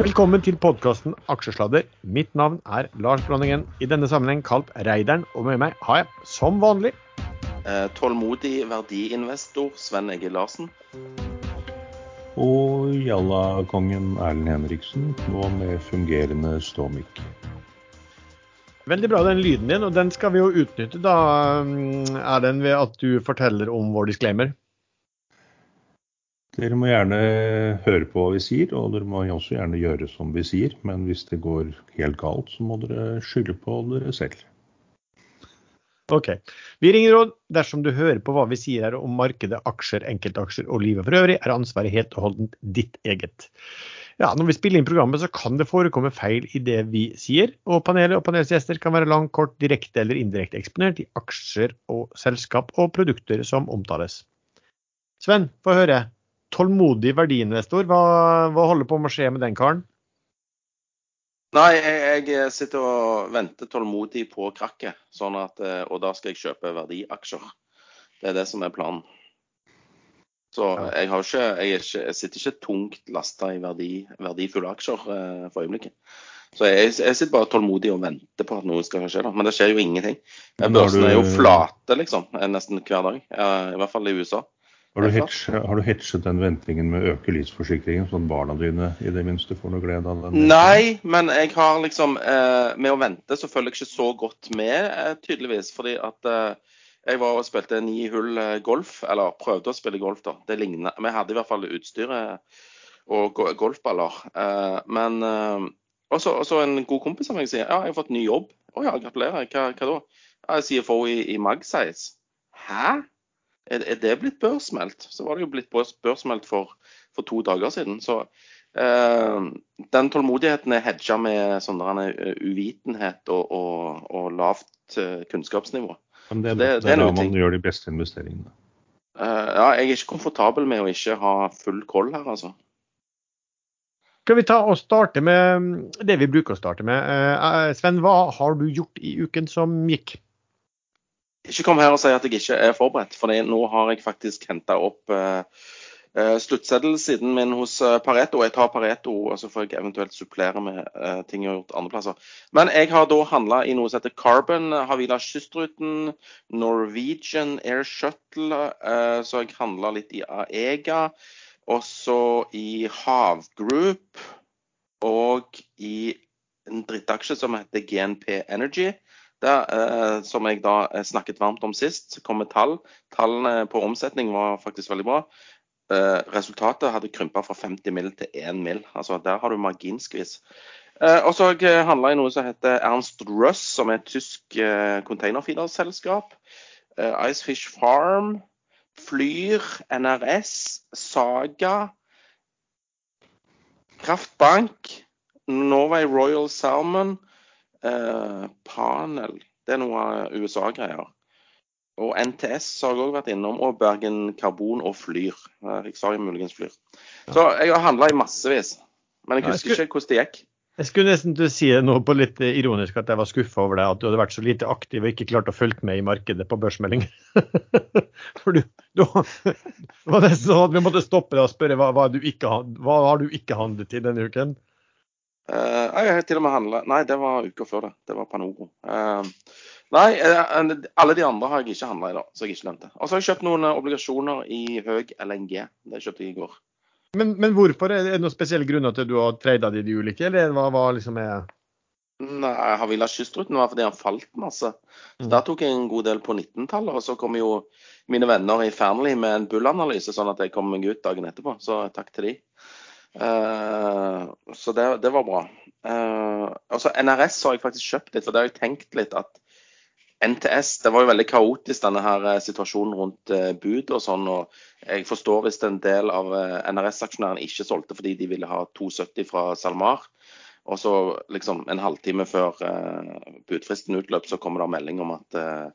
Velkommen til podkasten Aksjesladder. Mitt navn er Lars Blandingen. i denne sammenheng kalt Reideren. Og med meg har jeg, som vanlig Eh, tålmodig verdiinvestor Sven Egil Larsen. Og Jalla-kongen Erlend Henriksen, nå med fungerende ståmikk. Veldig bra den lyden din, og den skal vi jo utnytte da, er den ved at du forteller om vår disclaimer. Dere må gjerne høre på hva vi sier, og dere må også gjerne gjøre som vi sier. Men hvis det går helt galt, så må dere skylde på dere selv. Ok. Vi ringer råd. Dersom du hører på hva vi sier her om markedet, aksjer, enkeltaksjer og livet for øvrig, er ansvaret helt og holdent ditt eget. Ja, Når vi spiller inn programmet, så kan det forekomme feil i det vi sier. Og panelet og panelets gjester kan være lang, kort, direkte eller indirekte eksponert i aksjer og selskap og produkter som omtales. Sven, få høre. Tålmodig verdiinvestor, hva, hva holder på med å skje med den karen? Nei, jeg, jeg sitter og venter tålmodig på krakket, sånn at, eh, og da skal jeg kjøpe verdiaksjer. Det er det som er planen. Så jeg, har ikke, jeg, er ikke, jeg sitter ikke tungt lasta i verdi, verdifulle aksjer eh, for øyeblikket. Så jeg, jeg, sitter bare tålmodig og venter på at noe skal skje. da. Men det skjer jo ingenting. Børsene er jo flate liksom, nesten hver dag. I hvert fall i USA. Har du, hedget, har du hedget den ventingen med å øke livsforsikringen, sånn at barna dine i det minste får noe glede av den? Nei, men jeg har liksom eh, Med å vente så følger jeg ikke så godt med, eh, tydeligvis. Fordi at eh, jeg var og spilte ni hull eh, golf, eller prøvde å spille golf, da. Det lignet. Vi hadde i hvert fall utstyret og golfballer. Eh, men eh, også, også, en god kompis av meg sier ja, jeg har fått ny jobb. Å ja, gratulerer. Hva, hva da? Ja, jeg få i, i Magsize. Hæ? Er, er det blitt børsmeldt? Så var det jo blitt børsmeldt for, for to dager siden. Så eh, den tålmodigheten er hedga med sånn uvitenhet og, og, og lavt eh, kunnskapsnivå. Men det, det, det er da man gjør de beste investeringene. Uh, ja, jeg er ikke komfortabel med å ikke ha full koll her, altså. Skal vi ta og starte med mm, det vi bruker å starte med. Uh, Sven, hva har du gjort i uken som gikk? Ikke kom her og si at jeg ikke er forberedt, for nå har jeg faktisk henta opp uh, uh, sluttseddelsiden min hos uh, Pareto. Jeg tar Pareto, og så får jeg eventuelt supplere med ting jeg har gjort andre plasser. Men jeg har da handla i noe som heter Carbon, Havila Kystruten, Norwegian Air Shuttle. så jeg handla litt i Aega, også i Havgroup og i en drittaksje som heter GNP Energy. Det, eh, som jeg da eh, snakket varmt om sist, kom med tall. Tallene på omsetning var faktisk veldig bra. Eh, resultatet hadde krympa fra 50 mill. til 1 mill. Altså, der har du marginskvis. Og så handla jeg noe som heter Ernst Russ, som er et tysk eh, containerfeederselskap. Icefish Farm, Flyr, NRS, Saga, Kraftbank, Norway Royal Salmon. Eh, panel, det er noe USA-greier. Og NTS har jeg òg vært innom, og Bergen Karbon og Flyr. Jeg sa jo muligens Flyr. Så jeg har handla i massevis. Men jeg husker ikke hvordan det gikk. Jeg skulle nesten til å si noe på litt ironisk at jeg var skuffa over deg. At du hadde vært så lite aktiv og ikke klart å følge med i markedet på børsmelding. For du, du var nesten sånn at vi måtte stoppe deg og spørre hva, hva, du ikke, hva har du ikke handlet i denne uken? Uh, jeg har til og med handla Nei, det var uka før det. Det var Panoro. Uh, nei, uh, alle de andre har jeg ikke handla i da, så jeg ikke nevnte. Og så har jeg kjøpt noen obligasjoner i høy LNG. Det kjøpte jeg i går. Men, men hvorfor? Er det noen spesielle grunner til at du har trada de, de ulike, eller hva, hva liksom er Nei, Havila Kystruten var fordi han falt masse. Så mm. Der tok jeg en god del på 19-tallet. Og så kom jo mine venner i Fearnley med en Bull-analyse, sånn at jeg kom meg ut dagen etterpå. Så takk til de. Uh, så det, det, var bra. Uh, altså NRS har jeg faktisk kjøpt litt, for det har jeg tenkt litt at NTS Det var jo veldig kaotisk, denne her eh, situasjonen rundt uh, bud og sånn. og Jeg forstår hvis en del av NRS-aksjonærene ikke solgte fordi de ville ha 2,70 fra SalMar. Og så liksom en halvtime før budfristen utløp, så kommer det melding om at Eh,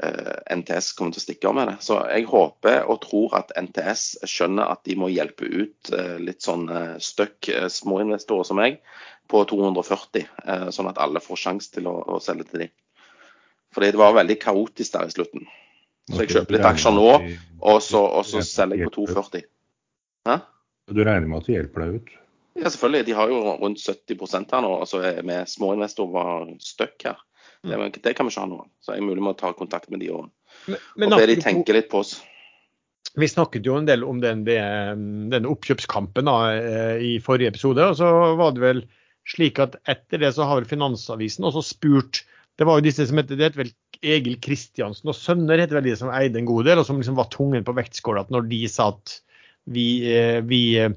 NTS kommer til å stikke av med det. Så jeg håper og tror at NTS skjønner at de må hjelpe ut eh, litt sånn støkk småinvestorer som meg på 240, sånn at alle får sjanse til å, å, selge til dem. Fordi det var veldig kaotisk der i slutten. Så jeg kjøper litt aksjer nå, og så, og så selger jeg på 240. Hæ? Du regner med at de hjelper deg ut? Ja, selvfølgelig. De har jo rundt 70 her nå, og så er vi småinvestorer stuck her. Det, det, kan vi ikke ha nå. Så jeg er mulig med å ta kontakt med de og, Men, og be de tenke litt på oss. Vi snakket jo en del om den, denne oppkjøpskampen da, eh, i forrige episode. og Så var det vel slik at etter det så har vel Finansavisen også spurt Det var jo disse som heter, det heter vel Egil Kristiansen og sønner heter vel de som eide en god del, og som liksom var tungen på vektskåla når de sa at vi, eh, vi, eh,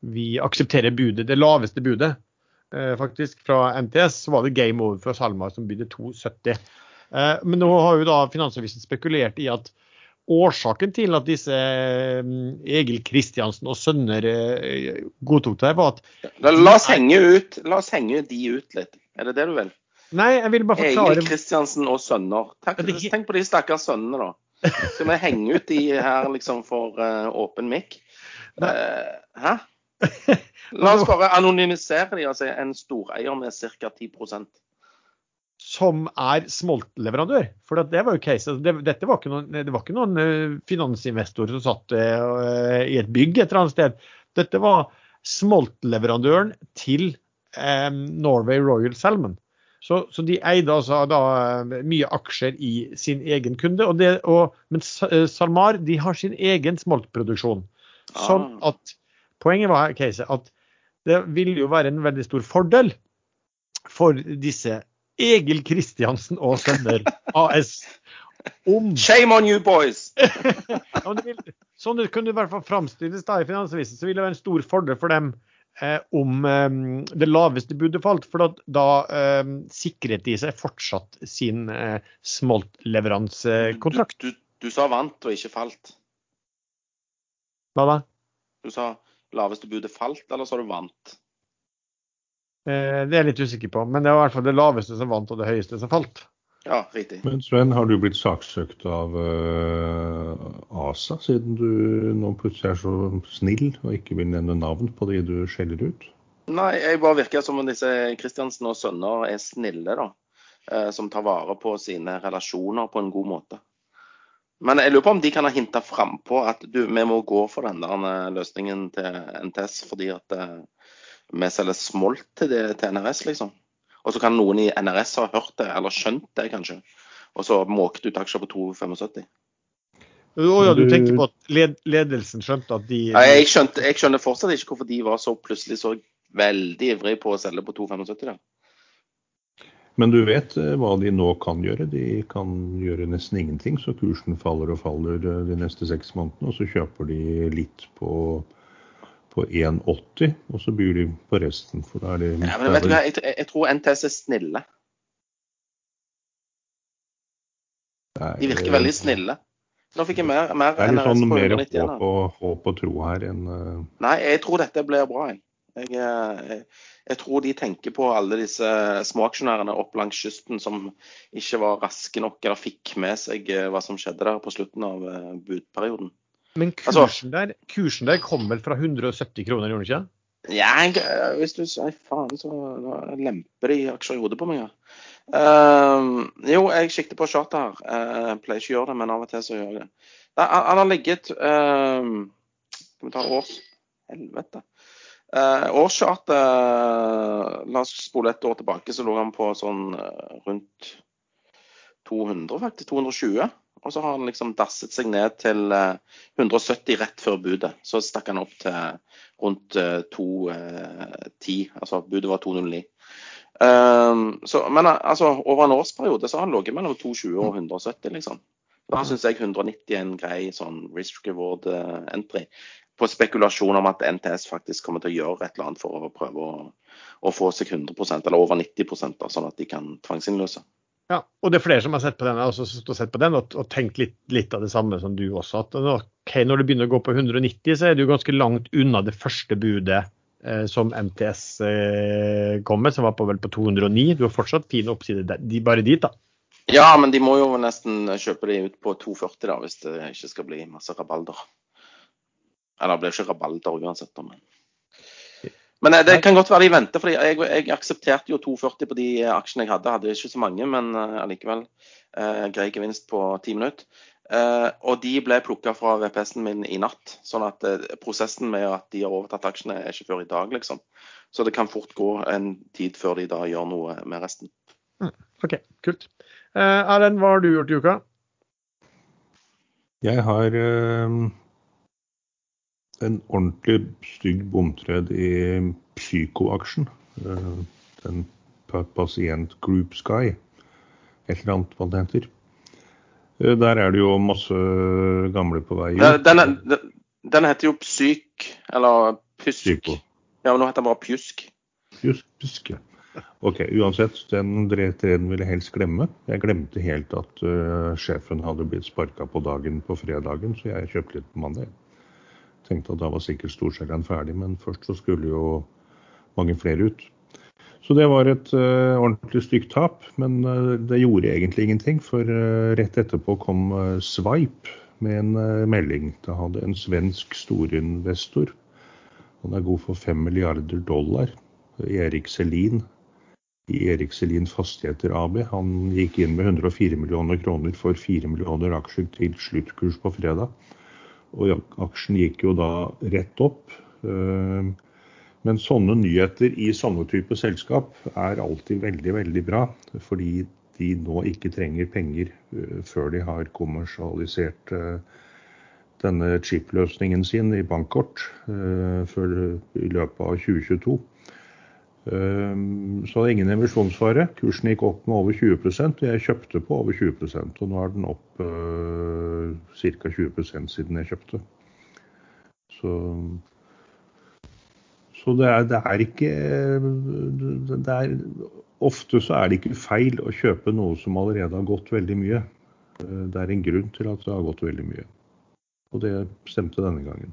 vi aksepterer budet, det laveste budet faktisk fra NTS, så var det game over for SalMar som bydde 2,70. Eh, Men nå har jo da Finansavisen spekulert i at årsaken til at disse eh, Egil Kristiansen og sønner eh, godtok det, var at La, oss henge ut La oss henge de ut litt. Er det det du vil? Nei, jeg vil bare forklare Egil Kristiansen og sønner. Tenk, tenk på de stakkars sønnene, da. Skal vi henge ut de her liksom for eh, åpen mikk? Uh, hæ? La oss bare anonymisere de, altså en storeier med ca. 10% som er smoltleverandør. For det var jo case. Det, dette var ikke noen, det var ikke noen finansinvestorer finansinvestor som satt eh, i et bygg et eller annet sted. Dette var smoltleverandøren til eh, Norway Royal Salmon. Så, så de eide altså da eh, mye aksjer i sin egen kunde. Og det, og, men eh, SalMar de har sin egen smoltproduksjon. Sånn Ah. at Poenget var Keise, at det vil jo være en veldig stor fordel for disse Egil Kristiansen og Sønner AS om Shame on you, boys! Sånn det kunne i hvert fall framstilles da i Finansavisen, så ville det være en stor fordel for dem eh, om eh, det laveste budet falt. For da, da eh, sikret de seg fortsatt sin eh, smoltleveransekontrakt. Du, du, du sa vant og ikke falt. Hva da? Du sa laveste budet falt, eller så har du vant? Eh, det er jeg litt usikker på, men det var i hvert fall det laveste som vant og det høyeste som falt. Ja, riktig. Men Sven, har du blitt saksøkt av uh, ASA, siden du nå plutselig er så snill og ikke vil nevne navn på de du skjeller ut? Nei, jeg bare virker som om disse Kristiansen og sønner er snille, da. Eh, som tar vare på sine relasjoner på en god måte. Men jeg lurer på om de kan ha hinta frampå at du, vi må gå for den der eh, løsningen til NTS fordi at eh, vi selger smolt til, det, til NRS, liksom. Og så kan noen i NRS ha hørt det, eller skjønt det, kanskje. Og så måkte ut aksjer på 2,75. Å ja, du tenker på at led ledelsen skjønte at de Nei, jeg, skjønte, jeg skjønner fortsatt ikke hvorfor de var så plutselig så veldig ivrige på å selge på 2,75. Men du vet eh, hva de nå kan gjøre. De kan gjøre nesten ingenting, så kursen faller og faller eh, de neste seks månedene. Og så kjøper de litt på, på 1,80, og så byr de på resten. For da er det, Ja, men vet du hva, jeg, jeg, tror NTS er snille. De virker veldig snille. Nå fikk jeg mer, mer Det er litt sånn mer 190 igjen. håp og, håp og tro her enn eh, Nei, jeg tror dette blir bra. Jeg. Jeg, eh, jeg tror de tenker på alle disse småaksjonærene opp langs kysten som ikke var raske nok eller fikk med seg eh, hva som skjedde der på slutten av eh, budperioden. Men Altså- kursen der, kursen der kom vel fra 170 kroner, gjorde den ikke? Ja, jeg, hvis du sier faen, så lemper de aksjer i hodet på meg. Ja. Uh, jo, jeg sikter på charter Jeg pleier ikke å gjøre det, men av og til så gjør jeg det. Han, han har ligget ehm, Skal vi ta års... Helvete. Uh, Årschartet La oss spole et år tilbake, så lå han på sånn eh, rundt 200, faktisk. 220. Og så har han liksom dasset seg ned til eh, 170 rett før budet. Så stakk han opp til rundt eh, 210. Altså budet var 209. Um, så, men eh, altså, over en årsperiode så har han ligget mellom 220 og 170, liksom. Da syns jeg 190 er en grei sånn risk reward eh, entry. På spekulasjon om at NTS faktisk kommer til å gjøre et eller annet for å prøve å, å få seg 100% eller over 90% da, sånn at de kan tvangsinnløse. Ja, og det er flere som har sett på den, også og sett på den og, og tenkt litt, litt av det samme som du også. At okay, når du begynner å gå på 190, så er du ganske langt unna det første budet eh, som MTS eh, kom med, som var på, vel på 209. Du har fortsatt fin oppside der, de, bare dit, da. Ja, men de må jo nesten kjøpe de ut på 240 da, hvis det ikke skal bli masse rabalder. Eller det blir ikke rabalder uansett, men Men eh, det kan godt være de venter, for jeg, jeg aksepterte jo 240 på de aksjene jeg hadde. Hadde ikke så mange, men eh, allikevel. Eh, grei gevinst på ti minutter. Eh, og de ble plukka fra VPS-en min i natt. Sånn at eh, prosessen med at de har overtatt aksjene, er ikke før i dag, liksom. Så det kan fort gå en tid før de da gjør noe med resten. OK, kult. Eh, Erlend, hva har du gjort i uka? Jeg har eh, en ordentlig stygg bomtred i Psyko-aksjen. Eh, den pasient Group Sky. Et eller annet hva det heter. Eh, Der er det jo masse gamle på vei Den, ut. den, er- den, den heter jo Psyk, eller Pysk. Psyko. Ja, men nå heter den bare Pjusk. Pysk, ja. Ok, uansett, den treden ville jeg helst glemme. Jeg glemte helt at uh, sjefen hadde blitt sparka på dagen på fredagen, så jeg kjøpte litt på mandag. Tenkte at da var sikkert storselgeren ferdig, men først så skulle jo mange flere ut. Så det var et uh, ordentlig stygt tap, men uh, det gjorde egentlig ingenting. For uh, rett etterpå kom Swipe med en melding. Da hadde en svensk storinvestor, han er god for 5 milliarder dollar, Erik Selin, i Erik Selin Fastigheter AB. Han gikk inn med 104 millioner kroner for 4 millioner aksjer til sluttkurs på fredag. Og aksjen gikk jo da rett opp. Eh, Men sånne nyheter i sånne type selskap er alltid veldig, veldig bra. Fordi de nå ikke trenger penger eh, før de har kommersialisert eh, denne chip-løsningen sin i bankkort eh, i løpet av 2022. Um, Så det er ingen emisjonsfare. Kursen gikk opp med over 20 og jeg kjøpte på over 20% Og nå er den opp uh, ca. 20 siden jeg kjøpte. Så, så det, er, det er ikke det er, Ofte så er det ikke feil å kjøpe noe som allerede har gått veldig mye. Uh, Det er en grunn til at det har gått veldig mye. Og det stemte denne gangen.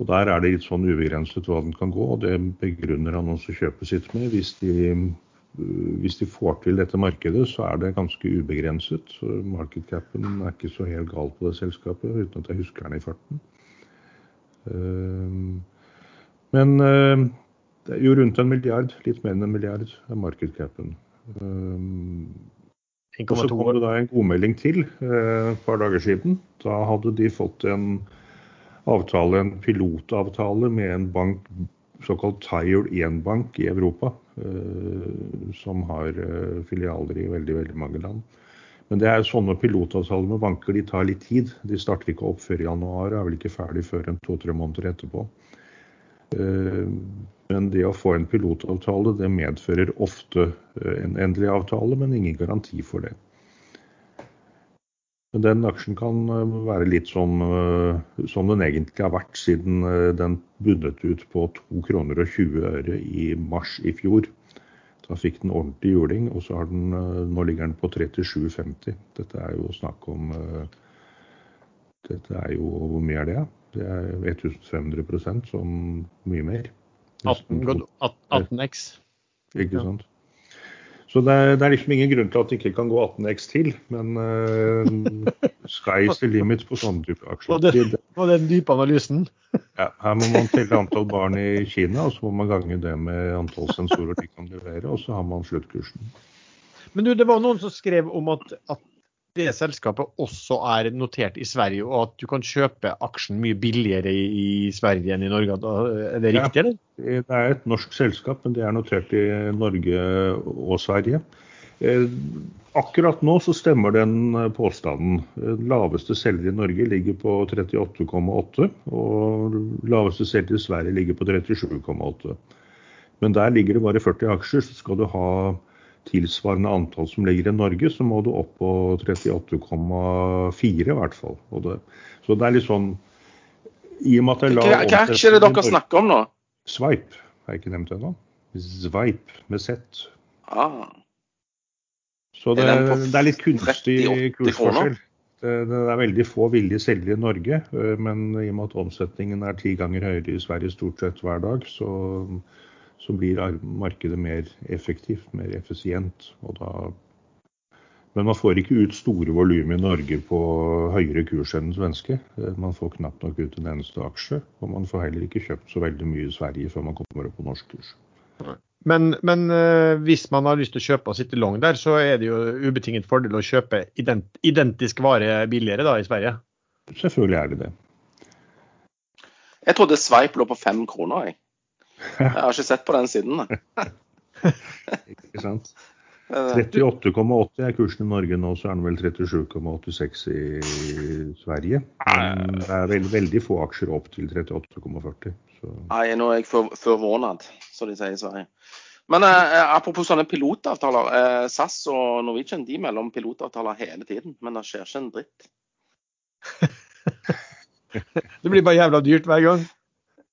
Og Der er det litt sånn ubegrenset hva den kan gå, og det begrunner han også kjøpet sitt med. Hvis de, øh, hvis de får til dette markedet, så er det ganske ubegrenset. Markedcapen er ikke så helt gal på det selskapet, uten at jeg husker den i farten. Ehm, Men øh, det er jo rundt en milliard, litt mer enn en milliard, er markedcapen. Ehm, og så kom det da en godmelding til eh, et par dager siden. Da hadde de fått en avtale, en pilotavtale med en bank, såkalt Tier 1-bank i Europa, eh, som har eh, filialer i veldig, veldig mange land. Men det er sånne pilotavtaler med banker, de tar litt tid. De starter ikke opp før i januar, er vel ikke ferdig før en to-tre måneder etterpå. Eh, Men det å få en pilotavtale, det medfører ofte en endelig avtale, men ingen garanti for det. Men Den aksjen kan eh, være litt som, eh, som den egentlig har vært siden eh, den bundet ut på 2 kroner og 20 øre i mars i fjor. Da fikk den ordentlig juling, og så har den, nå ligger den på 37,50. Dette er jo snakk om Dette er jo Hvor mye er det? Det er 1500 som mye mer. 18, gått 18x. Ikke sant? Så det er, det er liksom ingen grunn til at det ikke kan gå 18x til, men uh, sky's the limit på sånne type aksjer. Og det- Og den dype analysen. Ja, her må man telle antall barn i Kina, og så må man gange det med antall sensorer de kan levere, og så har man sluttkursen. Men du, det var noen som skrev om at, at det selskapet også er notert i Sverige, og at du kan kjøpe aksjen mye billigere i, Sverige enn i Norge. Er det riktig, eller? Det er et norsk selskap, men det er notert i Norge og Sverige. Eh, Akkurat nå så stemmer den eh, påstanden. Den laveste selger i Norge ligger på 38,8, og laveste selger i Sverige ligger på 37,8. Men der ligger det bare 40 aksjer, så skal du ha tilsvarende antall som ligger i Norge, så må du opp på 38,4 i hvert fall. Det, så det er litt sånn I og med at Hva, hva aksje er det dere snakker om nå? Swipe, har jeg ikke nevnt ennå. Swipe med Z. Ah, Så det, Er det er litt kunstig kursforskjell. Det, det er veldig få villige selgere i Norge, øh, men i og med at omsetningen er ti ganger høyere i Sverige stort sett hver dag, så, så blir markedet mer effektivt, mer effisient. Og da, men man får ikke ut store volum i Norge på høyere kurs enn den svenske. Eh, Man får knapt nok ut en eneste aksje, og man får heller ikke kjøpt så veldig mye i Sverige før man kommer opp på norsk kurs. Men, men eh, hvis man har lyst til å kjøpe og sitte long der, så er det jo ubetinget fordel å kjøpe ident identisk vare billigere da i Sverige. Selvfølgelig er det det. Jeg trodde Sveip lå på fem kroner, jeg. Jeg har ikke sett på den siden. da. Ikke sant? Eh, 38,80 er kursen i Norge nå, så er den vel 37,86 i Sverige. Men det er veldig, veldig få aksjer opp til 38,40. Nei, nå er jeg for- forvånet, som de sier i Sverige. Men eh, apropos sånne pilotavtaler. Eh, SAS og Norwegian de melder om pilotavtaler hele tiden, men det skjer ikke en dritt. Det blir bare jævla dyrt hver gang.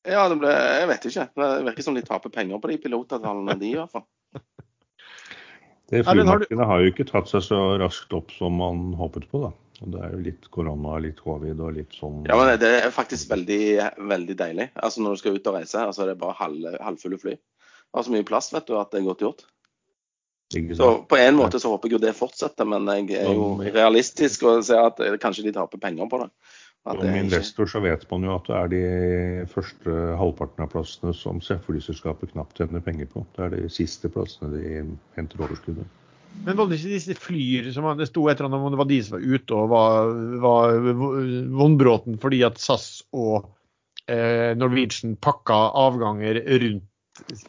Ja, det ble, jeg vet ikke. Det virker som de taper penger på de pilotavtalene, de i hvert fall. det Ja, har flymarkedet har jo ikke tatt seg så raskt opp som man håpet på, da. Og det er jo litt korona, litt covid og litt sånn Ja, men Det er faktisk veldig, veldig deilig. Altså Når du skal ut og reise, altså det er bare halv, halvfulle fly. Det har så mye plass vet du, at det er godt gjort. Så på en måte så håper jeg jo det fortsetter, men jeg er jo realistisk og ser at kanskje de taper penger på det. Som investor så vet man jo at det er de første halvparten av plassene som flyselskapet knapt tjener penger på. Det er de siste plassene de henter overskuddet. Men var det ikke disse flyr som det sto et eller annet om det var de som var ute og var, var vondbråten fordi at SAS og eh, Norwegian pakka avganger rundt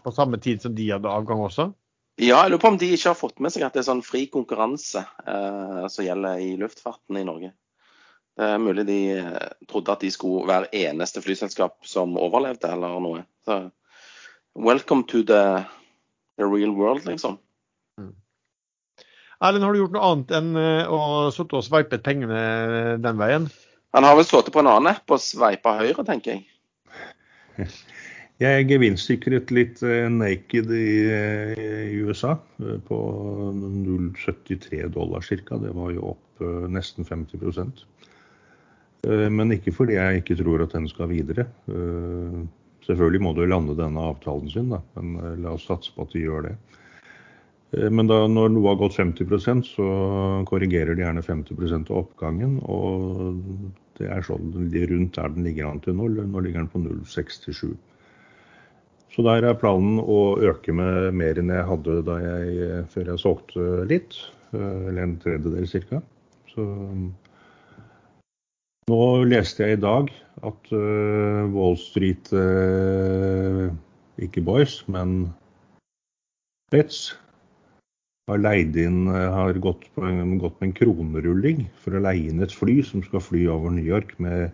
på samme tid som de hadde avgang også? Ja, jeg lurer på om de ikke har fått med seg at det er sånn fri konkurranse eh, som gjelder i luftfarten i Norge. Det er mulig de eh, trodde at de skulle være eneste flyselskap som overlevde, eller noe. Så welcome to the, the real world, liksom. Erlend, har du gjort noe annet enn eh, å sitte og sveipe pengene den veien? Han har vel sittet på en annen app og sveipa høyre, tenker jeg. Jeg gevinstsikret litt eh, naked i, eh, USA eh, på 0,73 dollar ca. Det var jo opp eh, nesten 50 Eh, Men ikke fordi jeg ikke tror at den skal videre. Eh, Selvfølgelig må du lande denne avtalen sin, da, men eh, la oss satse på at de gjør det. Eh, Men da, når noe har gått 50% så korrigerer de gjerne 50 av oppgangen. Og det er sånn rundt der den ligger an til nå. Nå ligger den på 0,67. Så der er planen å øke med mer enn jeg hadde jeg, før jeg solgte litt. eh, Eller en tredjedel ca. Så nå leste jeg i dag at uh, Wall Street uh, Ikke Boys, men Betz har leid inn eh, har gått, på en, gått med en kronerulling for å leie inn et fly som skal fly over New York med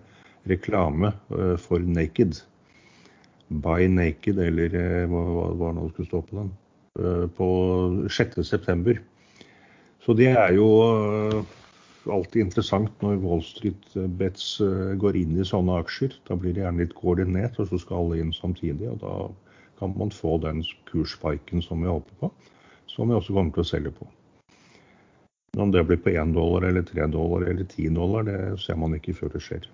reklame for Naked. By Naked, eller hva, hva, nå skulle stå på den. På 6.9. Så det er jo alltid interessant når Wall Street Bets eh, går inn i sånne aksjer. Da blir det gjerne litt koordinert, og så skal alle inn samtidig. og Da kan man få den kursspiken som vi håper på, som vi også kommer til å selge på. Men Om det blir på 1 dollar eller 3 dollar eller 10 dollar, det ser man ikke før det skjer.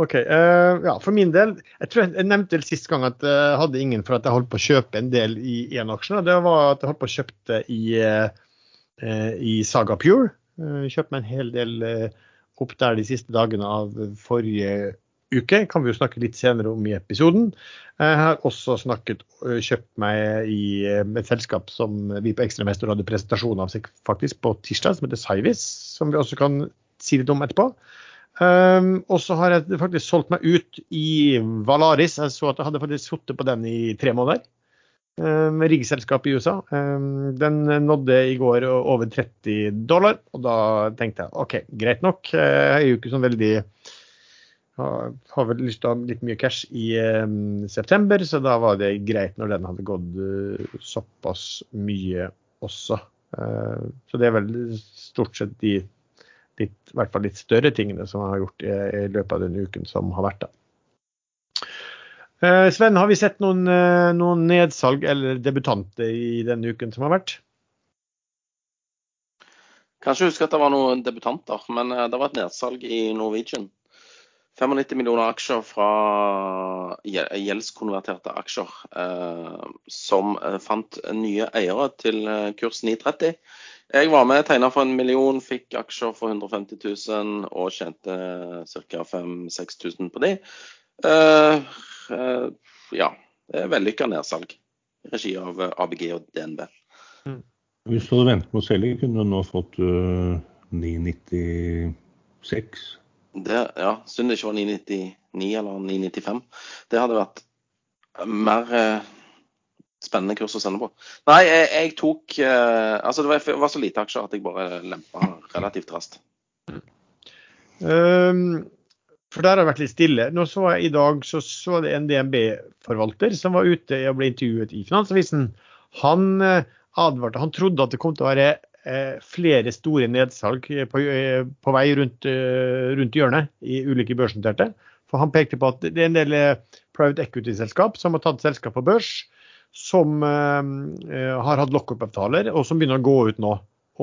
Ok, uh, ja, For min del, jeg tror jeg, nevnte vel sist gang at jeg hadde ingen for at jeg holdt på å kjøpe en del i én aksje. Det var at jeg holdt på å kjøpte i, eh, i Saga Pure. Kjøpt kjøpte meg en hel del eh, opp der de siste dagene av forrige uke. Kan vi jo snakke litt senere om i episoden. Jeg har også snakket, eh, kjøpt meg i eh, et selskap som vi på Ekstremester hadde presentasjon av faktisk på tirsdag, som heter Cyvis, som vi også kan si litt om etterpå. Um, og så har jeg faktisk solgt meg ut i Valaris. Jeg så at jeg hadde faktisk sittet på den i tre måneder. Um, riggselskap i USA. Um, den nådde i går over 30 dollar, og da tenkte jeg OK, greit nok. Jeg er jo ikke sånn veldig har, vel lyst til å ha litt mye cash i september, så da var det greit når den hadde gått såpass mye også. Så det er vel stort sett de litt, hvert fall litt større tingene som jeg har gjort i, løpet av den uken som har vært. da. Eh, Sven, har vi sett noen, eh, noen nedsalg eller debutanter i denne uken som har vært? Kan ikke huske at det var noen debutanter, men eh, det var et nedsalg i Norwegian. 95 millioner aksjer fra gjel- gjeldskonverterte aksjer, eh, som fant nye eiere til kurs 930. Jeg var med, tegna for en million, fikk aksjer for 150 000 og tjente ca. 5000-6000 på de. Eh, ja. Er vellykka nedsalg i regi av eh, ABG og DNB. Hvis du hadde ventet med å selge, kunne du nå fått uh, 996. Det, ja, Synd det ikke var 999 eller 995. Det hadde vært mer eh, spennende kurs å sende på. Nei, jeg, jeg tok eh, Altså, det var, det var, så lite aksjer at jeg bare lempa relativt raskt. Um, for der har det vært litt stille. Nå så jeg I dag så, så det en DNB-forvalter som var ute og ble intervjuet i Finansavisen. Han eh, advarte, han trodde at det kom til å være eh, flere store nedsalg på, eh, på vei rundt, eh, rundt, hjørnet i ulike børsnoterte. For han pekte på at det er en del eh, private equity-selskap som har tatt selskap på børs, som har hatt lockup-avtaler, og som begynner å gå ut nå.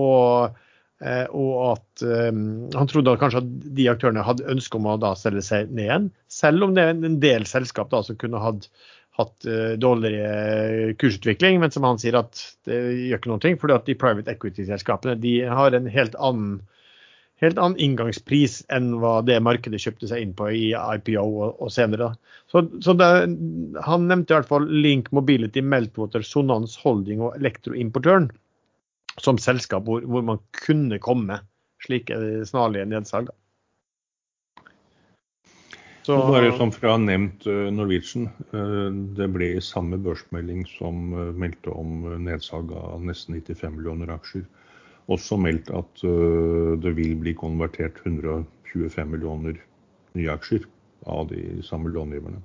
Og Eh, og at um, han trodde at kanskje at de aktørene hadde ønske om å da selge seg ned igjen. Selv om det er en del selskap da som kunne hatt, hatt uh, dårligere kursutvikling. Men som han sier at det gjør ikke noe, for fordi de private equity-selskapene de har en helt annen, helt annen inngangspris enn hva det markedet kjøpte seg inn på i IPO og, og senere. Så, så det, Han nevnte i hvert fall Link Mobility, Meltwater, Sonans Holding og Elektroimportøren som selskap hvor, hvor, man kunne komme slike snarlige nedsalg. Så, Bare som fra nevnt eh, Norwegian. Eh, det ble i samme børsmelding som eh, meldte om nedsalg av nesten 95 millioner aksjer. Også meldt at det vil bli konvertert 125 millioner nye aksjer av de samme långiverne.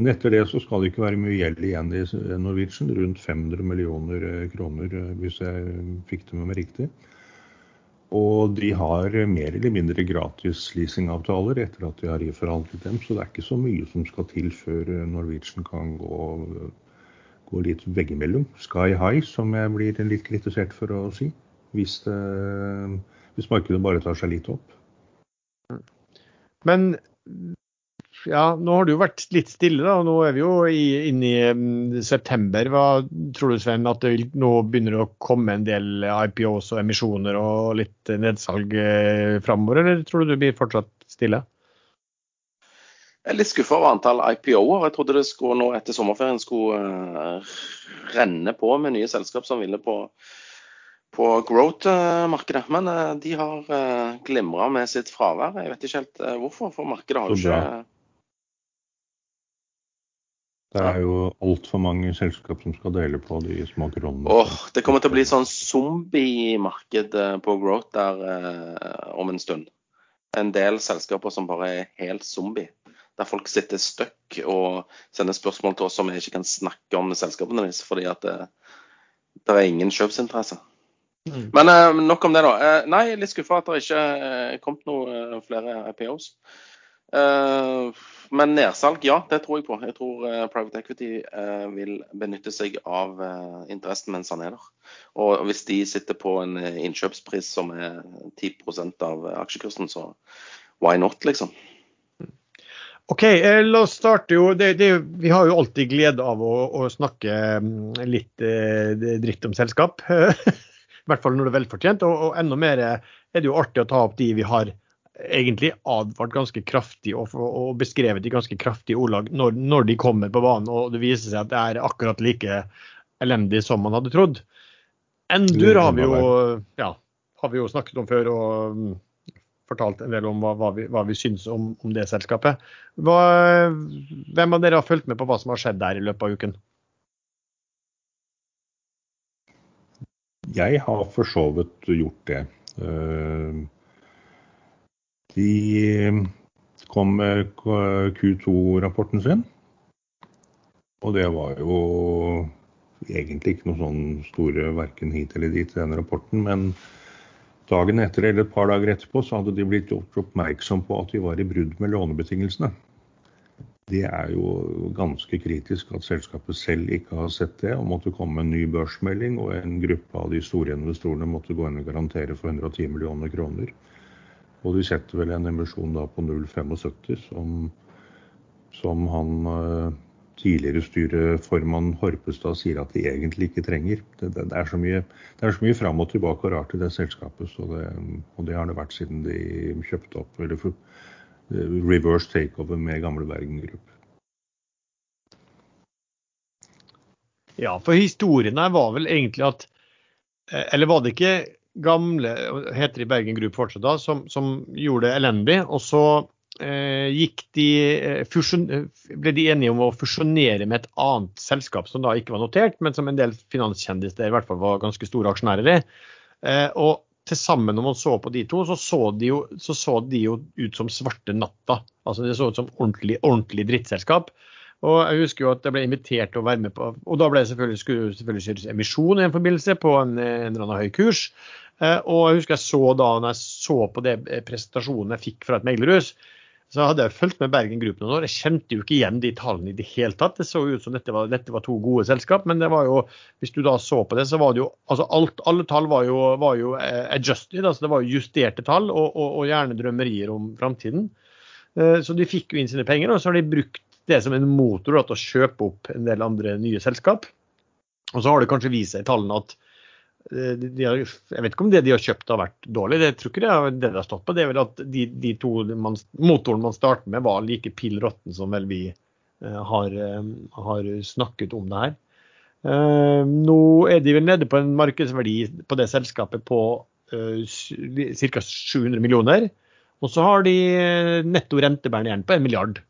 Men etter det så skal det ikke være mye gjeld igjen i Norwegian. Rundt 500 millioner eh, kroner, eh, hvis jeg fikk det med meg riktig. Og de har mer eller mindre gratis leasingavtaler etter at de har reforhandlet dem. Så det er ikke så mye som skal til før eh, Norwegian kan gå, gå litt veggimellom. Sky high, som jeg blir litt kritisert for å si. Hvis, det, hvis markedet bare tar seg litt opp. Men ja, nå har det jo vært litt stille, da. Nå er vi jo inne i um, september. Hva tror du, Sven, at det vil, nå begynner det å komme en del IPOs og emisjoner og litt nedsalg eh, framover, eller tror du det blir fortsatt stille? Jeg er litt skuffa over antall IPO-er. Jeg trodde det skulle nå etter sommerferien skulle uh, renne på med nye selskap som ville på, på growth-markedet. Men uh, de har uh, glimra med sitt fravær. Jeg vet ikke helt hvorfor, for markedet har jo ikke det er jo altfor mange selskap som skal dele på de små kronene. Oh, det kommer til å bli sånn zombie-marked eh, på growth der eh, om en stund. En del selskaper som bare er helt zombie. Der folk sitter stuck og sender spørsmål til oss som vi ikke kan snakke om selskapene deres fordi at det, eh, det er ingen kjøpsinteresse. Mm. Men eh, nok om det, da. Eh, nei, litt skuffa at det ikke er eh, kommet noen flere IPOs. Uh, men nedsalg, ja, det tror jeg på. Jeg tror uh, private equity uh, vil benytte seg av interessen mens han er der. Og hvis de sitter på en innkjøpspris som er 10% av aksjekursen, så why not, liksom. OK, la oss starte jo det, det, Vi har jo alltid glede av å, å snakke mm, litt dritt om selskap. I hvert fall når det er velfortjent. Og, og enda mer er det jo artig å ta opp de vi har egentlig advart ganske kraftig og, og beskrevet i ganske kraftige ordlag når, når, de kommer på banen og det viser seg at det er akkurat like elendig som man hadde trodd. Endur har vi jo, ja, har vi jo snakket om før og um, fortalt en del om hva, hva, vi, hva vi, syns om, om det selskapet. Hva, hvem av dere har fulgt med på hva som har skjedd der i løpet av uken? Jeg har for så vidt gjort det. Uh, de kom med Q2-rapporten sin. Og det var jo egentlig ikke noe sånn store verken hit eller dit i den rapporten. Men dagen etter eller et par dager etterpå så hadde de blitt gjort oppmerksom på at de var i brudd med lånebetingelsene. Det er jo ganske kritisk at selskapet selv ikke har sett det, og måtte komme med en ny børsmelding, og en gruppe av de store investorene måtte gå inn og garantere for 110 millioner kroner. Og de setter vel en emisjon da på 0,75 som, som han eh, tidligere styreformann Horpestad sier at de egentlig ikke trenger. Det, det, det er så mye, det er så mye fram og tilbake og rart i det selskapet, det, og det har det vært siden de kjøpte opp eller for, reverse takeover med gamle Bergen Group. Ja, for historien her var vel egentlig at eh, Eller var det ikke gamle, heter i Bergen Group fortsatt da, som, som gjorde det elendig. Og så eh, gikk de, eh, fusion, ble de enige om å fusjonere med et annet selskap som da ikke var notert, men som en del finanskjendiser i hvert fall var ganske store aksjonærer i. Eh, og til sammen når man så på de to, så så de, jo, så så de jo ut som svarte natta. Altså Det så ut som ordentlig, ordentlig drittselskap. Og jeg husker jo at jeg ble invitert til å være med på Og da ble det selvfølgelig, skulle selvfølgelig kjøres emisjon i en forbindelse på en, en eller annen høy kurs. Eh, og jeg husker jeg så da når jeg så på det presentasjonen jeg fikk fra et meglerhus, så hadde jeg fulgt med Bergen Group noen år. Jeg kjente jo ikke igjen de tallene i det hele tatt. Det så ut som dette var, dette var to gode selskap, men det var jo, hvis du da så på det, så var det jo altså alt, Alle tall var jo, var jo eh, adjusted, altså det var justerte tall, og, og, og gjerne drømmerier om framtiden. Eh, så de fikk jo inn sine penger, og så har de brukt det er som en motor da, til å kjøpe opp en del andre nye selskap. Og så har det kanskje vist seg i tallene at Eh, de har, jeg vet ikke om det de har kjøpt har vært dårlig, det tror ikke det er det det har stått på. Det er vel at de, de to man, motoren man starter med var like pill råtten som vel vi uh, har, uh, har, snakket om det her. Nå er de vel nede på en markedsverdi på det selskapet på ca. 700 millioner. Og så har de netto rentebærende gjerne på en milliard.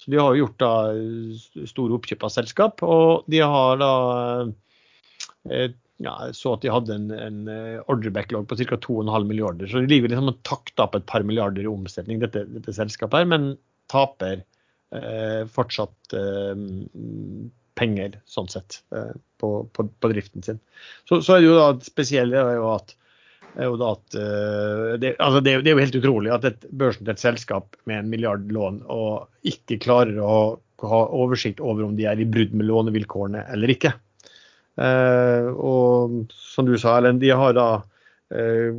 Så de har gjort da store oppkjøp av selskap, og de har da ja, så at de hadde en, en eh, ordrebacklog på ca. 2,5 milliarder. Så de ligger liksom og takter opp et par milliarder i omsetning, dette, dette selskapet her, men taper eh, fortsatt eh, penger, sånn sett, eh, på, på, på, driften sin. Så, så, er det jo da spesielt er jo at, er jo da at eh, det, altså det, det, er jo helt utrolig at et børsnotert selskap med en milliard lån og ikke klarer å ha oversikt over om de er i brudd med lånevilkårene eller ikke. Eh, og som du sa, Ellen, de har da eh,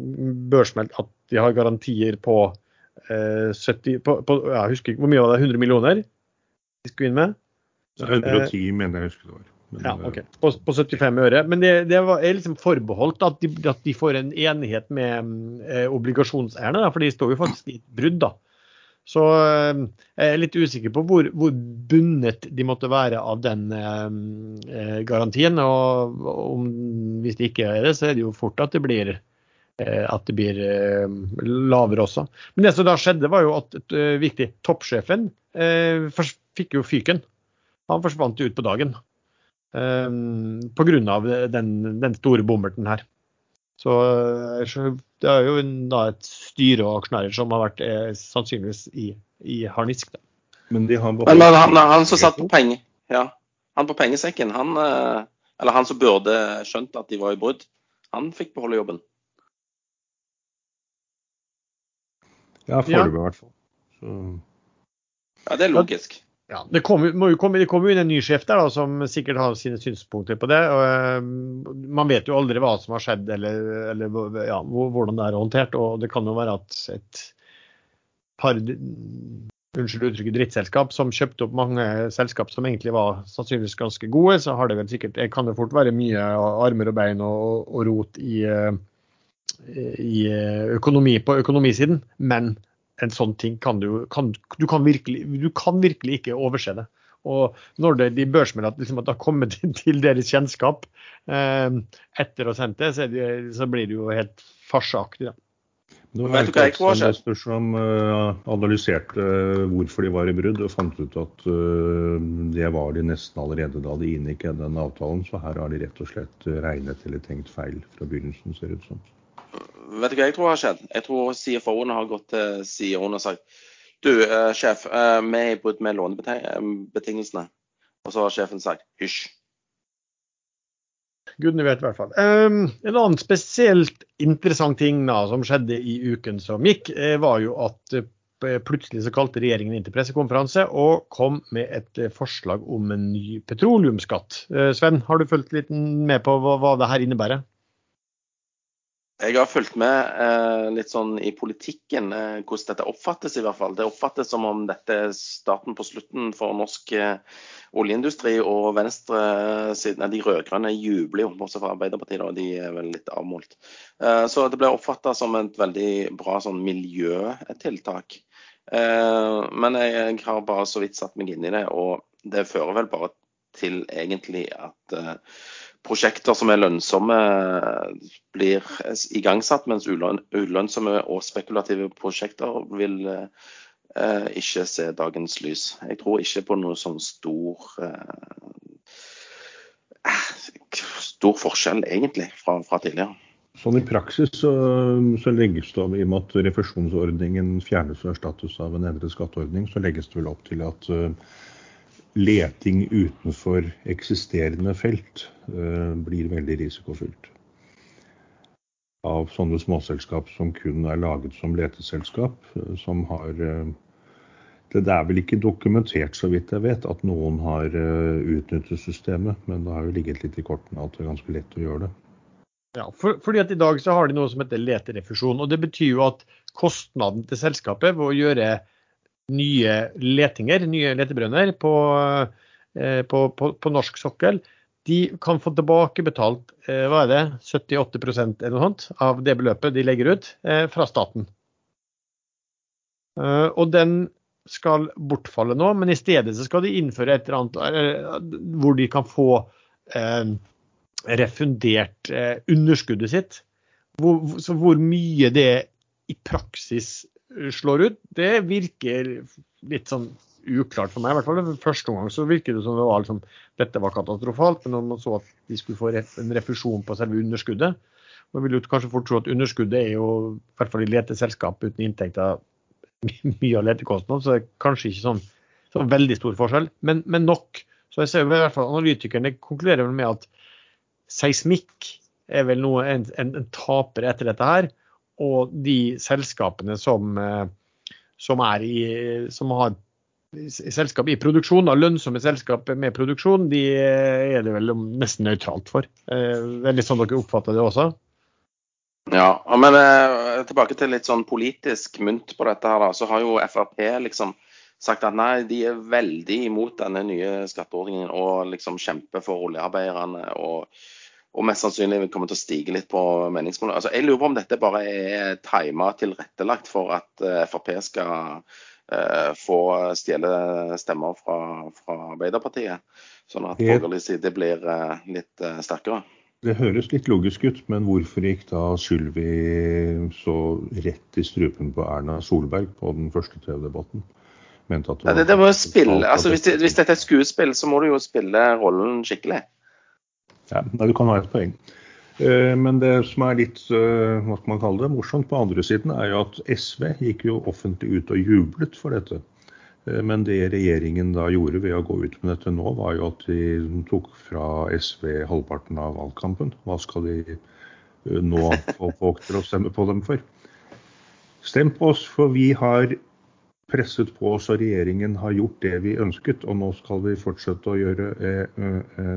børsmeldt at de har garantier på 70 eh, på, på, Jeg husker ikke hvor mye var det, 100 millioner de skulle inn med? 110 mener jeg husker det var. Ja, ok. På, på 75 øre. Men det, det var, er liksom forbeholdt at de, at de, får en enighet med eh, obligasjonseierne, for de står jo faktisk i et brudd. da. Så eh, jeg er litt usikker på hvor, hvor bundet de måtte være av den eh, eh, garantien. Og om, hvis det ikke er det, så er det jo fort at det blir, eh, at det blir eh, lavere også. Men det som da skjedde, var jo at viktig, toppsjefen eh, fikk jo fyken. Han forsvant ut på dagen. Eh, Pga. Den, den store bommerten her. Så, så det er jo da et styre og aksjonærer som har vært eh, sannsynligvis i, i harnisk. Da. Men, de har men, men han, han, som satt på penger, ja, han på pengesekken, han, eh, eller han som burde skjønt at de var i brudd, han fikk beholde jobben. Ja, foreløpig i hvert fall. Så... Ja, det er logisk ja, det kommer, jo komme, inn en ny sjef der da, som sikkert har sine synspunkter på det. og uh, Man vet jo aldri hva som har skjedd eller, eller ja, hvordan det er håndtert. og Det kan jo være at et par unnskyld uttrykket drittselskap som kjøpte opp mange selskap som egentlig var sannsynligvis ganske gode, så har det vel sikkert, det kan det fort være mye armer og bein og, og rot i, uh, i økonomi på økonomisiden. Men en sånn ting kan du, kan, du, kan virkelig, du kan virkelig ikke overse det. Og når det, de børsmelder at, liksom, at det har kommet til deres kjennskap eh, etter å ha sendt det, så, det, så, blir det jo helt farseaktig. Da. Nå vet du hva jeg ikke? Det som uh, analyserte uh, hvorfor de var i brudd, og fant ut at uh, det var de nesten allerede da de inngikk den avtalen. Så her har de rett og slett regnet eller tenkt feil fra begynnelsen, ser det ut som. Vet du hva jeg tror har skjedd? Jeg tror CFO-ene har gått til CEO-en og sagt du, eh, sjef, eh, vi i brudd med lånebetingelsene. Og så har sjefen sagt hysj. Gudene vet i hvert fall. Um, en annen spesielt interessant ting da, som skjedde i uken som gikk, eh, var jo at uh, plutselig så kalte regjeringen inn til pressekonferanse og kom med et forslag om en ny petroleumsskatt. Sven, har du fulgt litt med på hva, hva det her innebærer? Jeg har fulgt med eh, litt sånn i politikken eh, hvordan dette oppfattes, i hvert fall. Det oppfattes som om dette er starten på slutten for norsk eh, oljeindustri. Og venstresiden, de rød-grønne jubler jo, bortsett fra Arbeiderpartiet, og de er vel litt avmålt. Eh, så det ble oppfatta som et veldig bra sånn miljøtiltak. Eh, men jeg, jeg, har bare så vidt satt meg inn i det, og det fører vel bare til egentlig at uh, prosjekter som er lønnsomme, blir igangsatt, mens ulønnsomme og spekulative prosjekter vil eh, ikke se dagens lys. Jeg tror ikke på noe sånn stor stor forskjell, egentlig, fra, fra tidligere. Sånn I praksis så, så, legges det, i og med at refusjonsordningen fjernes og erstattes av en endret skatteordning, så legges det vel opp til at uh, leting utenfor eksisterende felt uh, blir veldig risikofylt. Av sånne småselskap som kun er laget som leteselskap, uh, som har det, er vel ikke dokumentert, så vidt jeg vet, at noen har utnyttet systemet, men det har jo ligget litt i kortene at det er ganske lett å gjøre det. Ja, for, fordi at I dag så har de noe som heter leterefusjon. og Det betyr jo at kostnaden til selskapet ved å gjøre nye letinger, nye letebrønner på, eh, på, på, på, norsk sokkel, de kan få tilbakebetalt eh, hva er det, 78 eller noe sånt av det beløpet de legger ut eh, fra staten. Og den skal bortfalle nå, men i stedet så skal de innføre et eller annet hvor de kan få refundert underskuddet sitt. Hvor, så hvor mye det i praksis slår ut, det virker litt sånn uklart for meg. I hvert fall Første gang så virket det som det var liksom, dette var katastrofalt, men når man så at de skulle få en refusjon på selve underskuddet Man vil jo kanskje fort tro at underskuddet er jo, i hvert fall i leteselskap uten inntekter, mye av letekostnadene, så det er kanskje ikke sånn, sånn veldig stor forskjell, men, men, nok. Så jeg ser jo i hvert fall analytikerne konkluderer med at seismikk er vel noe en, en, en, taper etter dette her. Og de selskapene som, eh, som, i, som har selskap i produksjon, da, lønnsomme selskap med produksjon, de eh, er det vel nesten nøytralt for. Eh, det er litt sånn dere oppfatter det også? Ja, men tilbake til litt sånn politisk mynt på dette her, da. Så har jo Frp liksom sagt at nei, de er veldig imot denne nye skatteordningen og liksom kjemper for oljearbeiderne. og og mest sannsynlig kommer til å stige litt på meningsmålet. Altså, jeg lurer på om dette bare er tima tilrettelagt for at uh, Frp skal eh, få stjele stemmer fra, fra, Arbeiderpartiet, sånn at borgerlig side blir eh, litt sterkere. Det høres litt logisk ut, men hvorfor gikk da Sylvi så rett i strupen på Erna Solberg på den første TV-debatten? Det, det, det, må spille, altså hvis, hvis dette er et skuespill, så må du jo spille rollen skikkelig. Ja, du kan ha et poeng. Eh, men det som er litt eh, hva skal man kalle det, morsomt på andre siden, er jo at SV gikk jo offentlig ut og jublet for dette. Eh, men det regjeringen da gjorde ved å gå ut med dette nå, var jo at de tok fra SV halvparten av valgkampen. Hva skal de nå få folk til å stemme på dem for? Stem på oss, for vi har presset på oss og regjeringen har gjort det vi ønsket. Og nå skal vi fortsette å gjøre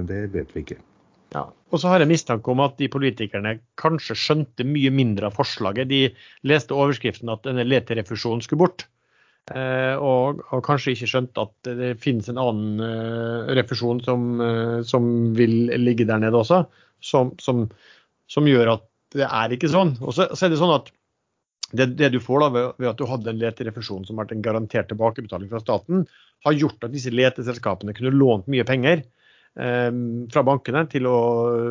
det, vet vi ikke. Ja. Og så har jeg mistanke om at de politikerne kanskje skjønte mye mindre av forslaget. De leste overskriften at denne leterefusjonen skulle bort. Eh, og, og, kanskje ikke skjønte at det finnes en annen uh, refusjon som, uh, som, vil ligge der nede også, som, som, som, gjør at det er ikke sånn. Og så, så er det sånn at det, det du får da ved, ved, at du hadde en leterefusjon som har vært en garantert tilbakebetaling fra staten, har gjort at disse leteselskapene kunne lånt mye penger. Ehm, fra bankene til å,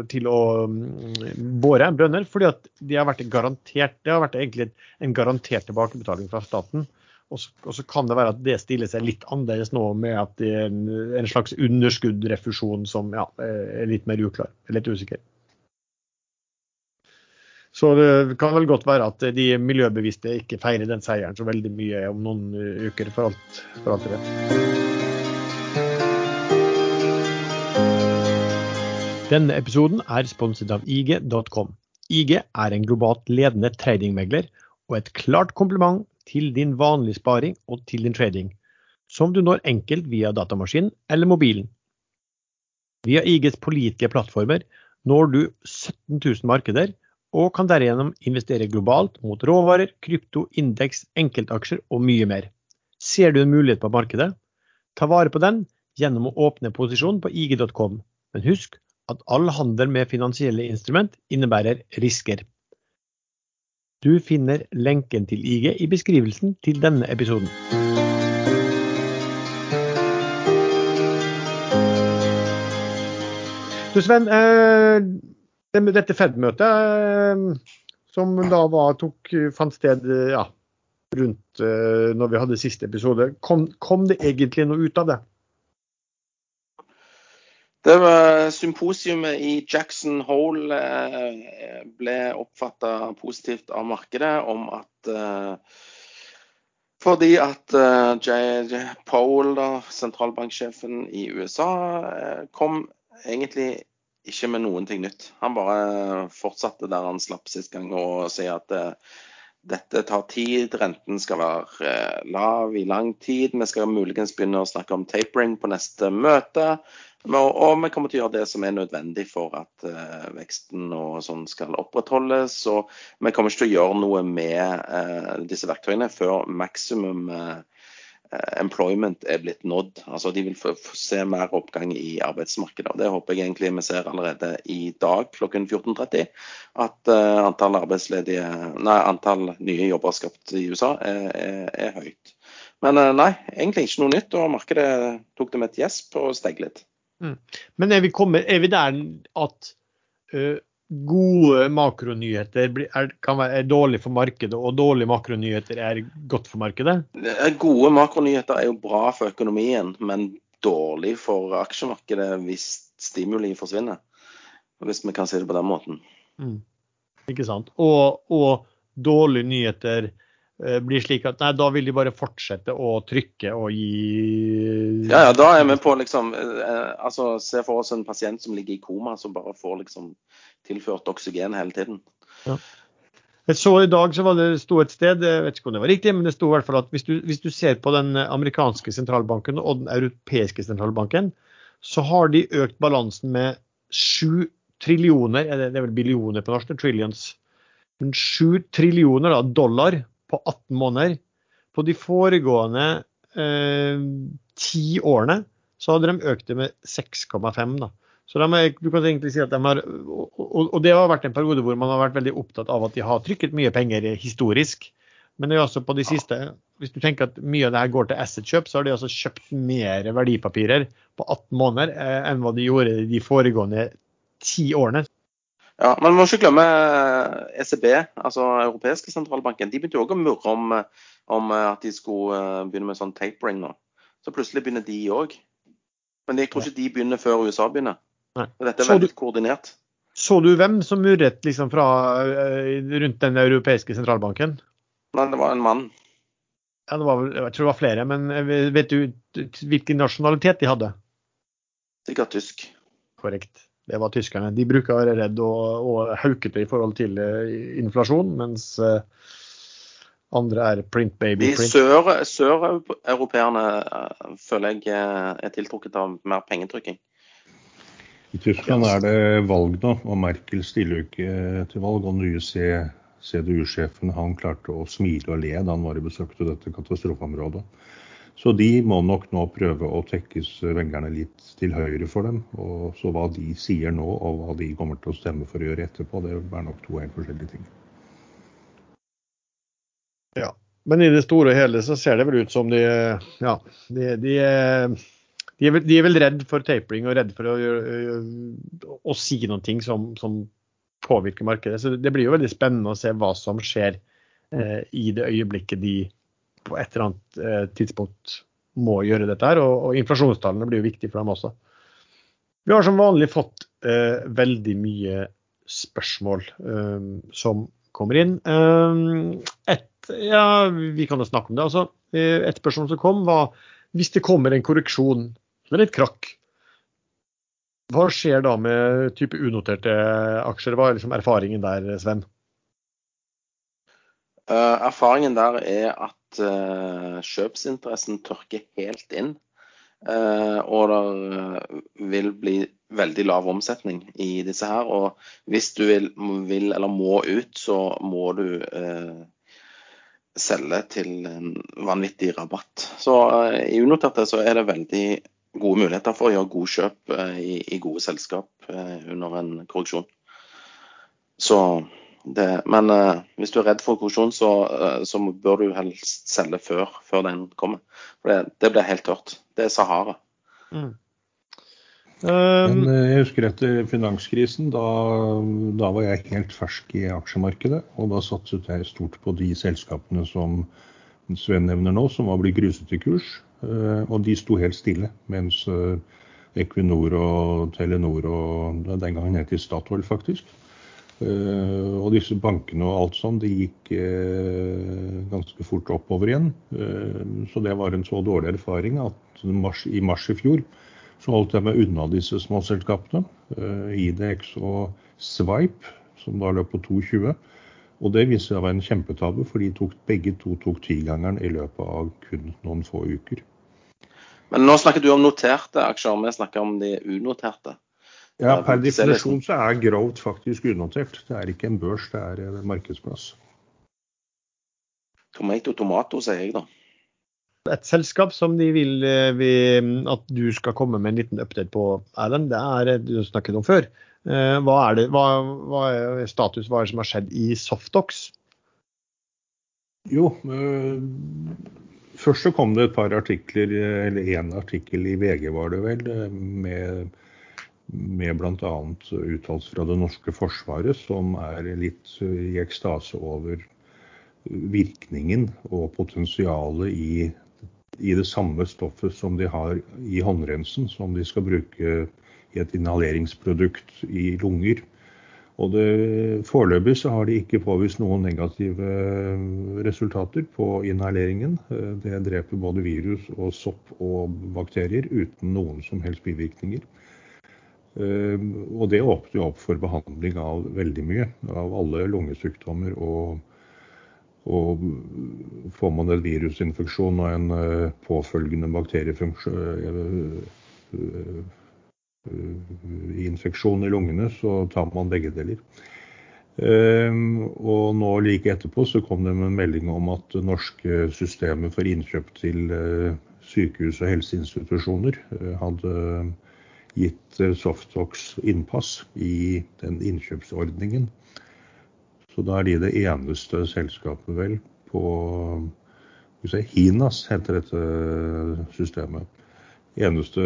til å mm, bore brønner, fordi at de har vært garantert, det har vært egentlig en garantert tilbakebetaling fra staten. Og så, kan det være at det stiller seg litt annerledes nå med at det er en, en slags underskuddrefusjon som ja, er litt mer uklar. Litt usikker. Så det kan vel godt være at de miljøbevisste ikke feirer den seieren så veldig mye om noen uker, for alt, for alt det vet. Denne episoden er sponset av IG.com. IG er en globalt ledende tradingmegler og et klart kompliment til din vanlige sparing og til din trading, som du når enkelt via datamaskinen eller mobilen. Via IGs pålitelige plattformer når du 17 000 markeder og kan derigjennom investere globalt mot råvarer, krypto, indeks, enkeltaksjer og mye mer. Ser du en mulighet på markedet? Ta vare på den gjennom å åpne posisjon på ig.com, men husk at all handel med finansielle instrument innebærer risker. Du finner lenken til IG i beskrivelsen til denne episoden. Du Sven, eh, dette Fed-møtet eh, som da var, tok, fant sted eh, ja, rundt når vi hadde siste episode, kom, kom det egentlig noe ut av det? Det var Symposiumet i Jackson Hole eh, ble oppfatta positivt av markedet om at eh, fordi at eh, J. J. Powell, da, sentralbanksjefen i USA, eh, kom egentlig ikke med noen ting nytt. Han bare fortsatte der han slapp sist gang og sier at eh, dette tar tid, renten skal være eh, lav i lang tid. Vi skal muligens begynne å snakke om tapering på neste møte. Og vi kommer til å gjøre det som er nødvendig for at eh, veksten og sånn skal opprettholdes. Og vi kommer ikke til å gjøre noe med eh, disse verktøyene før maksimum employment er blitt nådd. Altså De vil få, se mer oppgang i arbeidsmarkedet. og Det håper jeg egentlig vi ser allerede i dag klokken 14.30. At eh, antall nei, antall nye jobber skapt i USA er, er, er høyt. Men eh, nei, egentlig ikke noe nytt. Og markedet tok det med et gjesp og steg litt. Men er vi, kommet, er vi der at eh, gode makronyheter er, kan være, er dårlig for markedet, og dårlige makronyheter er godt for markedet? Eh, Gode makronyheter er jo bra for økonomien, men dårlig for aksjemarkedet hvis stimuli forsvinner. Hvis vi kan si det på den måten. Mm. Ikke sant? Og, og dårlige nyheter eh, blir slik at nei, da vil de bare fortsette å trykke og gi Ja, ja, da er vi på liksom eh, Altså, se for oss en pasient som ligger i koma, som bare får liksom tilført oksygen hele tiden. Jeg så i dag så var det sto et sted, jeg vet ikke om det var riktig, men det sto i hvert fall at hvis du, hvis du ser på den amerikanske sentralbanken og den europeiske sentralbanken, så har de økt balansen med sju trillioner, er det, er vel billioner på norsk, trillions, men sju trillioner da, dollar på 18 måneder. På de foregående eh, ti årene så hadde de økt det med 6,5 da. Så er, du kan egentlig si at de har, og, og, det har vært en periode hvor man har vært veldig opptatt av at de har trykket mye penger historisk. Men det er også på de siste, hvis du tenker at mye av det her går til asset-kjøp, så har de altså kjøpt mer verdipapirer på 18 måneder eh, enn hva de gjorde de foregående ti årene. Ja, Men man må ikke glemme ECB, altså europeiske sentralbanken. De begynte jo også å murre om, om at de skulle eh, begynne med sånn tapering nå. Så plutselig begynner de òg. Men jeg tror ikke de begynner før USA begynner. Nei. Og Dette er Så veldig du- koordinert. Så du hvem som murret liksom fra, eh, rundt den europeiske sentralbanken? Nei, det var en mann. Ja, det var, jeg tror det var flere, men eh, vet du hvilken nasjonalitet de hadde? Sikkert tysk. Korrekt. Det var tyskerne. De bruker å være redd og, og haukete i forhold til eh, inflasjon, mens andre er print baby De print. sør- søreuropeerne føler jeg er tiltrukket av mer pengetrykking. I Tyskland er det valg nå, og Merkel stiller jo ikke til valg. Og nye CDU-sjefen han klarte å smile og le da han var i besøkte dette katastrofeområdet. Så de må nok nå prøve å tekkes velgerne litt til høyre for dem. Og så hva de sier nå og hva de kommer til å stemme for å gjøre etterpå, det er nok to helt forskjellige ting. Ja. Men i det store og hele så ser det vel ut som de Ja, de, de, er- de, er, vel, de er vel redd for tapering og redd for å, å, å si ting som, som påvirker markedet. Så det blir jo veldig spennende å se hva som skjer eh, i det øyeblikket de på et eller annet eh, tidspunkt må gjøre dette her. Og, og inflasjonstallene blir jo viktige for dem også. Vi har som vanlig fått eh, veldig mye spørsmål som kommer inn. Et, ja, vi kan jo snakke om det. Altså, et spørsmål som kom, var hvis det kommer en korreksjon eller litt krakk, hva skjer da med type unoterte aksjer? Hva er liksom erfaringen der, Sven? Uh, erfaringen der er at uh, kjøpsinteressen tørker helt inn. Uh, og det vil bli veldig lav omsetning i disse her. Og hvis du vil, vil eller må ut, så må du selge til en vanvittig rabatt. Så i unoterte så er det veldig gode muligheter for å gjøre gode kjøp eh, i, i gode selskap eh, under en korreksjon. Så det, men eh, hvis du er redd for korreksjon, så, eh, så bør du helst selge før, før den kommer. For det, det blir helt tørt. Det er Sahara. Mm. Men jeg husker etter finanskrisen, da, da, var jeg helt fersk i aksjemarkedet. Og da satset jeg stort på de selskapene som Sven nevner nå, som var blitt gruset i kurs. Og de sto helt stille. Mens Equinor og Telenor og den gangen het de Statoil, faktisk. Uh, og disse bankene og alt sånn, det gikk ganske fort oppover igjen. Så det var en så dårlig erfaring at i mars i fjor så holdt jeg meg unna disse småselskapene. IDX og Swipe, som da løp på 2,20. Og det viste seg å være en kjempetabbe, for de tok, begge to tok tigangeren i løpet av kun noen få uker. Men nå snakker du om noterte aksjer, vi snakker om de unoterte. Ja, per definisjon så er Growth faktisk unotert. Det er ikke en børs, det er en markedsplass. Tomato tomato, sier jeg da. Et selskap som de vil eh, at du skal komme med en liten update på, Erlend, det er det du snakket om før. Eh, hva er, det, hva, hva er status, hva er det som har skjedd i Softox? Jo, først så kom det et par artikler, eller én artikkel i VG var det vel, med med bl.a. uttalelser fra det norske forsvaret, som er litt i ekstase over virkningen og potensialet i, i, det samme stoffet som de har i håndrensen, som de skal bruke i et inhaleringsprodukt i lunger. Og det, Foreløpig så har de ikke påvist noen negative resultater på inhaleringen. Det dreper både virus og sopp og bakterier uten noen som helst bivirkninger. Ehm, og det åpner jo opp for behandling av veldig mye. Av alle lungesykdommer. Og, og får man en virusinfeksjon og en eh, påfølgende bakterieinfeksjon eh, i lungene, så tar man begge deler. Um, og nå like etterpå så kom det med en melding om at det norske systemet for innkjøp til uh, sykehus og helseinstitusjoner uh, hadde gitt eh, Softox innpass i den innkjøpsordningen. Så da er de det eneste selskapet, vel, på Hinas heter dette systemet. Eneste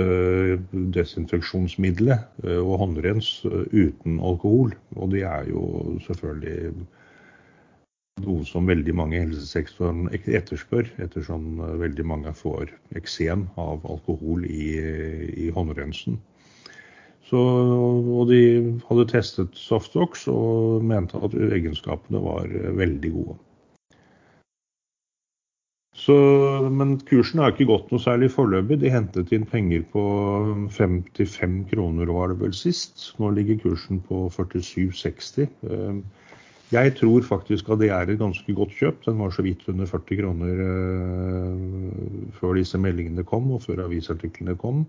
desinfeksjonsmiddelet eh, og håndrens eh, uten alkohol. Og det er jo selvfølgelig noe som veldig mange i helsesektoren etterspør, ettersom veldig mange får eksem av alkohol i, i håndrensen. Så, og de hadde testet Softox og mente at egenskapene var veldig gode. Så, men kursen har ikke gått noe særlig foreløpig. De hentet inn penger på 55 kroner var det vel sist. Nå ligger kursen på 47,60. Eh, jeg tror faktisk at det er et ganske godt kjøp. Den var så vidt under 40 kroner eh, før disse meldingene kom og før avisartiklene kom.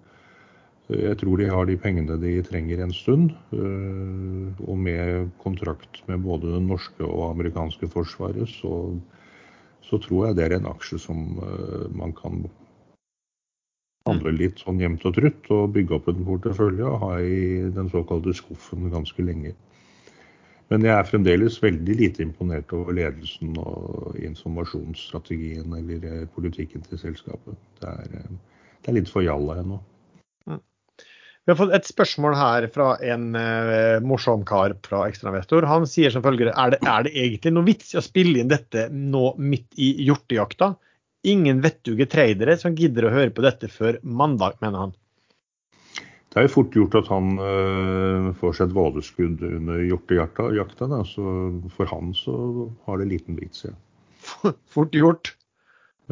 Jeg tror de har de pengene de trenger en stund. Eh, og med kontrakt med både det norske og amerikanske forsvaret, så, så tror jeg det er en aksje som eh, man kan handle litt sånn jevnt og trutt og bygge opp en portefølje og ha i den såkalte skuffen ganske lenge. Men jeg er fremdeles veldig lite imponert over ledelsen og informasjonsstrategien eller politikken til selskapet. Det er, eh, det er litt for jalla ennå. Vi har fått et spørsmål her fra en uh, morsom kar fra Ekstrainvestor. Han sier som følger er det, er det egentlig noe vits i å spille inn dette nå midt i hjortejakta? Ingen vettuge tradere som gidder å høre på dette før mandag, mener han. Det er jo fort gjort at han uh, får seg et vådeskudd under hjortejakta. Så for han så har det liten vits, ja. Fort gjort.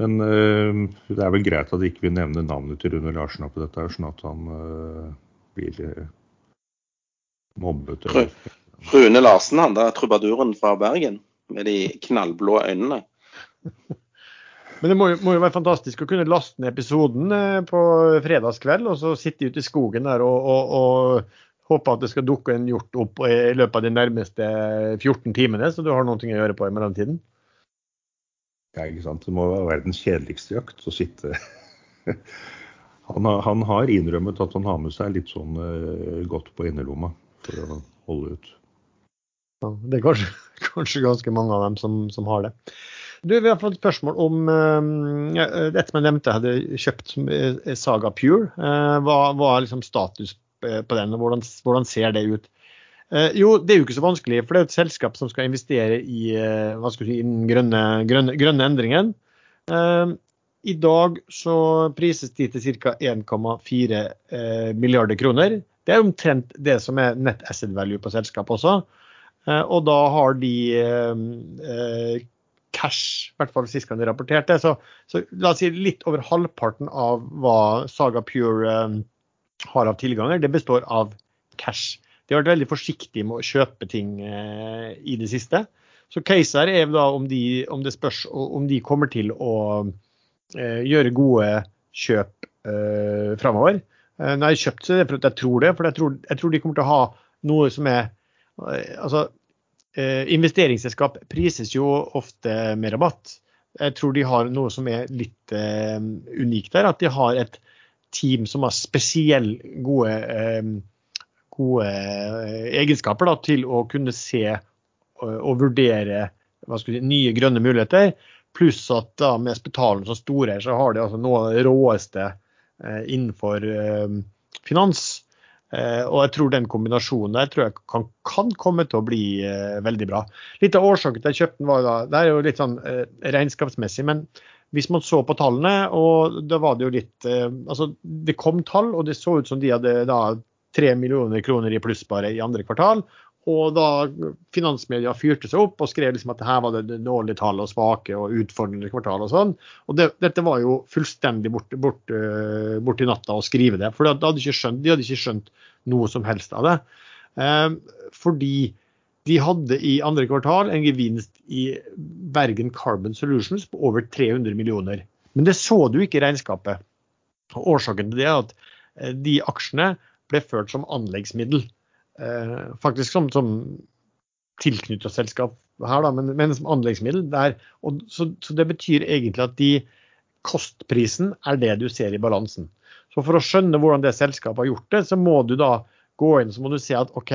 Men uh, det er vel greit at vi ikke vil nevne navnet til Rune Larsen på dette, sånn at han blir eh, mobbet. Eller. Rune Larsen, han der trubaduren fra Bergen med de knallblå øynene. Men det må jo, må jo, være fantastisk å kunne laste ned episoden eh, på fredagskveld, og så sitte ute i skogen der og, og, og, håpe at det skal dukke en hjort opp i løpet av de nærmeste 14 timene, så du har noe å gjøre på i mellomtiden. Ja, ikke sant. Det må være verdens kjedeligste jakt å sitte Han har, han har, innrømmet at han har med seg litt sånn uh, godt på innerlomma for å holde ut. Ja, det er kanskje, kanskje, ganske mange av dem som, som har det. Du, Vi har fått spørsmål om uh, dette som jeg nevnte, hadde kjøpt uh, Saga Pure. Hva, hva, er liksom status eh, på den, og hvordan, hvordan ser det ut? Eh, jo, det er jo ikke så vanskelig, for det er et selskap som skal investere i eh, hva skal si, den grønne, grønne, grønne endringen. I dag så prises de til ca. 1,4 eh, milliarder kroner. Det er omtrent det som er net asset value på selskapet også. Eh, og da har de eh, cash, i hvert fall sist gang de rapporterte. Så, så, la oss si litt over halvparten av hva Saga Pure har av tilganger, det består av cash. De har vært veldig forsiktige med å kjøpe ting i det siste. Så case her er da om, de, om det spørs om de kommer til å gjøre gode kjøp eh, framover. Eh, når jeg har kjøpt det, for jeg tror det, for jeg tror, jeg tror de kommer til å ha noe som er altså Eh, investeringsselskap prises jo ofte med rabatt. Jeg tror de har noe som er litt eh, unikt der. At de har et team som har spesielt gode, eh, gode eh, egenskaper da, til å kunne se og, og vurdere si, nye grønne muligheter. Pluss at da med Spetalen som store, så har de altså noe av det råeste eh, innenfor eh, finans. Eh, og jeg tror den kombinasjonen der tror jeg kan, kan komme til å bli eh, veldig bra. Litt av årsaken til at jeg kjøpte den var da, det er jo litt sånn eh, regnskapsmessig, men hvis man så på tallene, og da var det jo litt eh, Altså, det kom tall, og det så ut som de hadde da 3 millioner kroner i pluss bare i andre kvartal. Og da finansmedia fyrte seg opp og skrev liksom at her var det dårlige tall og svake og utfordrende kvartal og sånn. Og det, dette var jo fullstendig borte bort, bort i natta å skrive det. For de hadde, ikke skjønt, de hadde ikke skjønt noe som helst av det. Eh, fordi de hadde i andre kvartal en gevinst i Bergen Carbon Solutions på over 300 millioner. Men det så du ikke i regnskapet. Og årsaken til det er at eh, de aksjene ble ført som anleggsmiddel. Eh, faktisk som, som tilknyttet selskap her, da, men, men, som anleggsmiddel. Der, og, så, så, det betyr egentlig at de, kostprisen er det du ser i balansen. Så for å skjønne hvordan det selskapet har gjort det, så må du da gå inn så må du se at OK,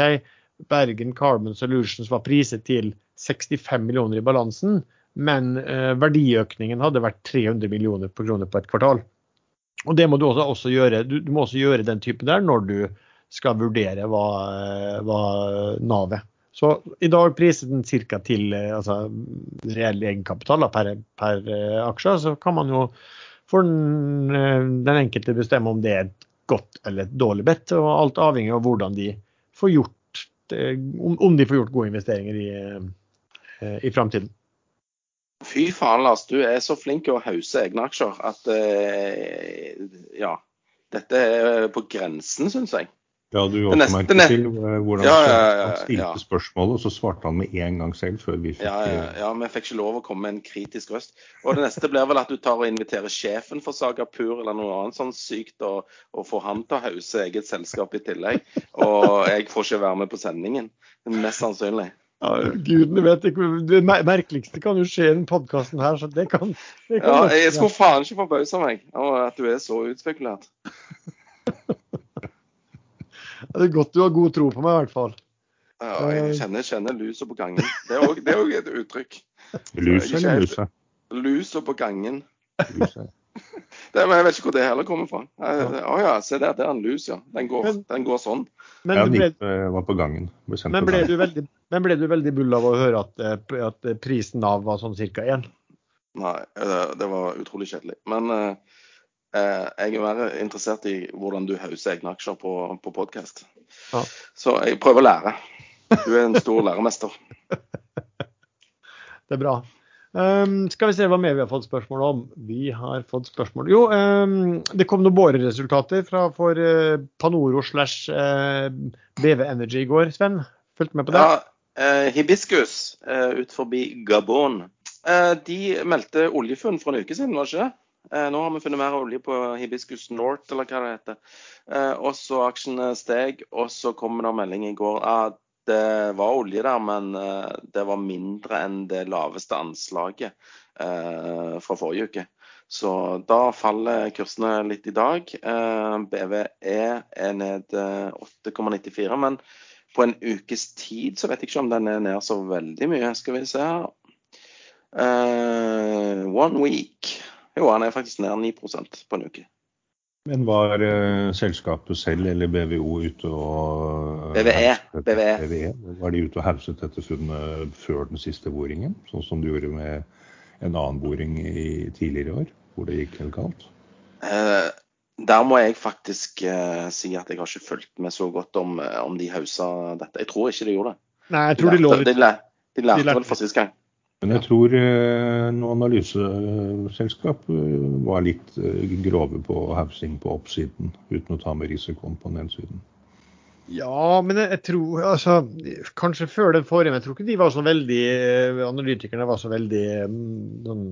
Bergen Carbon Solutions var priset til 65 millioner i balansen, men eh, verdiøkningen hadde vært 300 millioner på kroner på et kvartal. Og det må du også, også gjøre. Du, du, må også gjøre den typen der når du skal vurdere hva, hva Nav er. Så i dag priser den ca. til eh, altså, reell egenkapital per, per uh, aksje. Så kan man jo for den, uh, den, enkelte bestemme om det er et godt eller et dårlig bet. Og alt avhengig av hvordan de får gjort, uh, om, de får gjort gode investeringer i, i framtiden. Fy faen, Lars. Du er så flink til å hause egne aksjer at ja. Dette er på grensen, syns jeg. Ja, du også neste, merket til hvordan ja, ja, ja, han stilte spørsmålet, og så svarte han med en gang selv før vi fikk Ja, ja, ja, vi fikk ikke lov å komme med en kritisk røst. Og det neste blir vel at du tar og inviterer sjefen for Saga Pur eller noe annet sånn sykt, og, og får han til å hause eget selskap i tillegg. Og jeg får ikke være med på sendingen. Mest sannsynlig. Ja, Gudene vet ikke, Det merkeligste kan jo skje i denne podkasten her. så det kan, det kan ja, Jeg skulle faen ikke forbause meg over at du er så utspekulert. Det er godt du har god tro på meg, i hvert fall. Ja, jeg eh. kjenner, kjenner lusa på gangen. Det er òg et uttrykk. Lus eller lusa? Lusa på gangen. Det, jeg vet ikke hvor det heller kommer fra. Å oh, ja, se der, det er en lus, ja. Den går, men, den går sånn. Men ble, var på gangen. Men ble, du veldig, men ble du veldig bull av å høre at, eh, at prisen av var sånn ca. én? Nei, det, det, var utrolig kjedelig. Men uh, Eh, jeg er mer interessert i hvordan du hauser egne aksjer på, på podkast. Ja. Så jeg prøver å lære. Du er en stor læremester. Det er bra. Um, skal vi se hva mer vi har fått spørsmål om. Vi har fått spørsmål Jo, um, det kom noen boreresultater fra for uh, Panoro slash uh, BV Energy i går, Sven. Fulgte med på det? Ja, uh, Hibiscus uh, ut forbi Gabon. de meldte oljefunn for en uke siden, var det ikke det? Eh, nå har vi funnet mer olje på Hibiscus North, eller hva det heter. Eh, og så aksjene steg, og så kom det melding i går at det var olje der, men eh, det var mindre enn det laveste anslaget fra forrige uke. Så da faller kursene litt i dag. BVE er ned 8,94. Men på en ukes tid så vet jeg ikke om den er ned så veldig mye. Skal vi se her. one week jo, han er faktisk nær 9% på en uke. Men var uh, selskapet selv eller BVO ute og BVE. BVE. BVE. Var de ute og hauset dette funnet før den siste boringen, sånn som du gjorde med en annen boring i tidligere år, hvor det gikk helt galt? Uh, der må jeg faktisk uh, si at jeg har ikke fulgt med så godt om, om de hausa dette. Jeg tror ikke de gjorde det. Nei, jeg tror de, lærte, de, lærte, de, lærte, de lærte vel for sist gang. Men jeg tror eh, noen analyseselskap eh, var litt eh, grove på hausing på oppsiden, uten å ta med risikoen på nedsiden. Ja, men jeg, tror altså, Kanskje før den forrige, men jeg tror ikke de var så veldig analytikerne var så veldig sånn,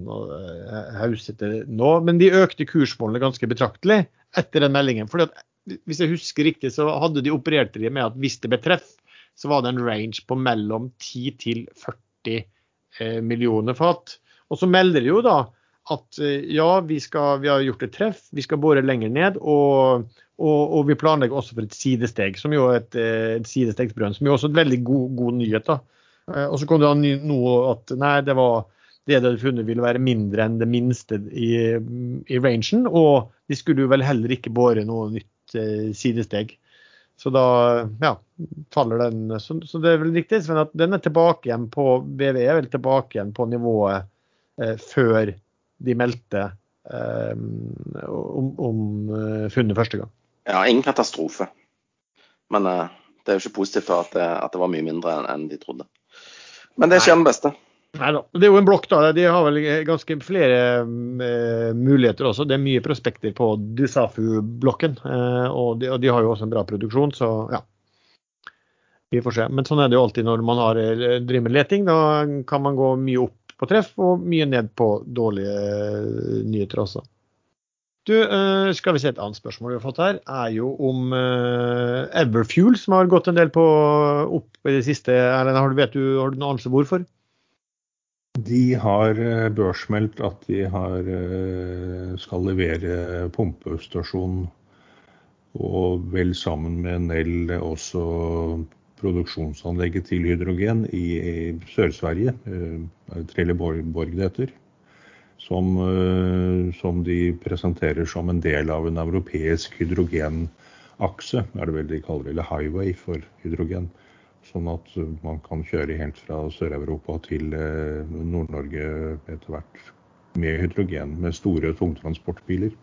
hausete nå. Men de økte kursmålene ganske betraktelig etter den meldingen. fordi at Hvis jeg husker riktig, så hadde de operert de med at hvis det ble treff, så var det en range på mellom 10 til 40 Eh, millioner fat. Og så melder de jo da at eh, ja, vi, skal, vi har gjort et treff, vi skal bore lenger ned. Og, og, og, vi planlegger også for et sidesteg, som jo et, eh, et sidestegsbrønn. Som jo også er et veldig god, god nyhet. da. Og så kom det noe at nei, det var det de hadde funnet ville være mindre enn det minste i, i rangen. Og de skulle jo vel heller ikke bore noe nytt eh, sidesteg. Så da ja, faller den. Så, så, det er vel riktig Sven, at den er tilbake igjen på BVE er vel tilbake igjen på nivået eh, før de meldte eh, om, om eh, funnet første gang. Ja, ingen katastrofe. Men eh, det er jo ikke positivt at det, at det var mye mindre enn de trodde. Men det skjer den beste. Nei da. Det er jo en blokk, da. De har vel ganske flere uh, muligheter også. Det er mye prospekter på Dusafu-blokken. Uh, og, og, de har jo også en bra produksjon, så ja. Vi får se. Men sånn er det jo alltid når man har, eh, driver med leting. Da kan man gå mye opp på treff og mye ned på dårlige nyheter også. Du, skal vi se Et annet spørsmål vi har fått her, er jo om Everfuel, som har gått en del på opp i det siste. Erlend, har du, vet du, har du noen anelse hvorfor? De har eh, børsmeldt at de har, eh, skal levere pumpestasjon og vel sammen med Nell også produksjonsanlegget til hydrogen i, Sør-Sverige, eh, Trelleborg det heter. Som, som, de presenterer som en del av en europeisk hydrogenakse, er det vel de kaller det, eller highway for hydrogen. Sånn at man kan kjøre helt fra Sør-Europa til eh, Nord-Norge etter hvert med hydrogen, med store tungtransportbiler.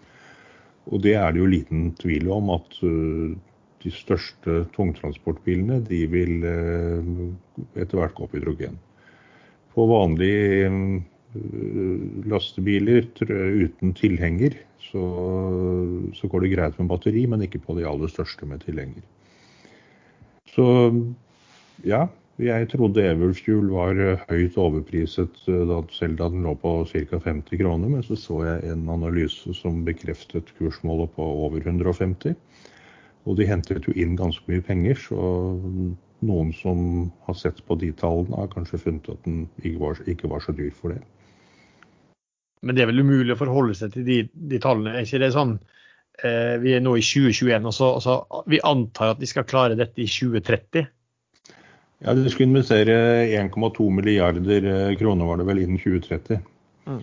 Og det er det jo liten tvil om at eh, de største tungtransportbilene de vil eh, etter hvert gå på hydrogen. På vanlige lastebiler uten tilhenger så, så, går det greit med batteri, men ikke på de aller største med tilhenger. Så ja, jeg trodde Everfuel var eh, høyt overpriset eh, da den lå på ca. 50 kroner, men så så jeg en analyse som bekreftet kursmålet på over 150. Og de hentet jo inn ganske mye penger, så noen som har sett på de tallene, har kanskje funnet at den ikke var, ikke var så dyr for det. Men det er vel umulig å forholde seg til de, de tallene? Er ikke det sånn eh, vi er nå i 2021, og så, og så vi antar at de skal klare dette i 2030? Ja, De skulle investere 1,2 milliarder eh, kroner var det vel innen 2030. Mm.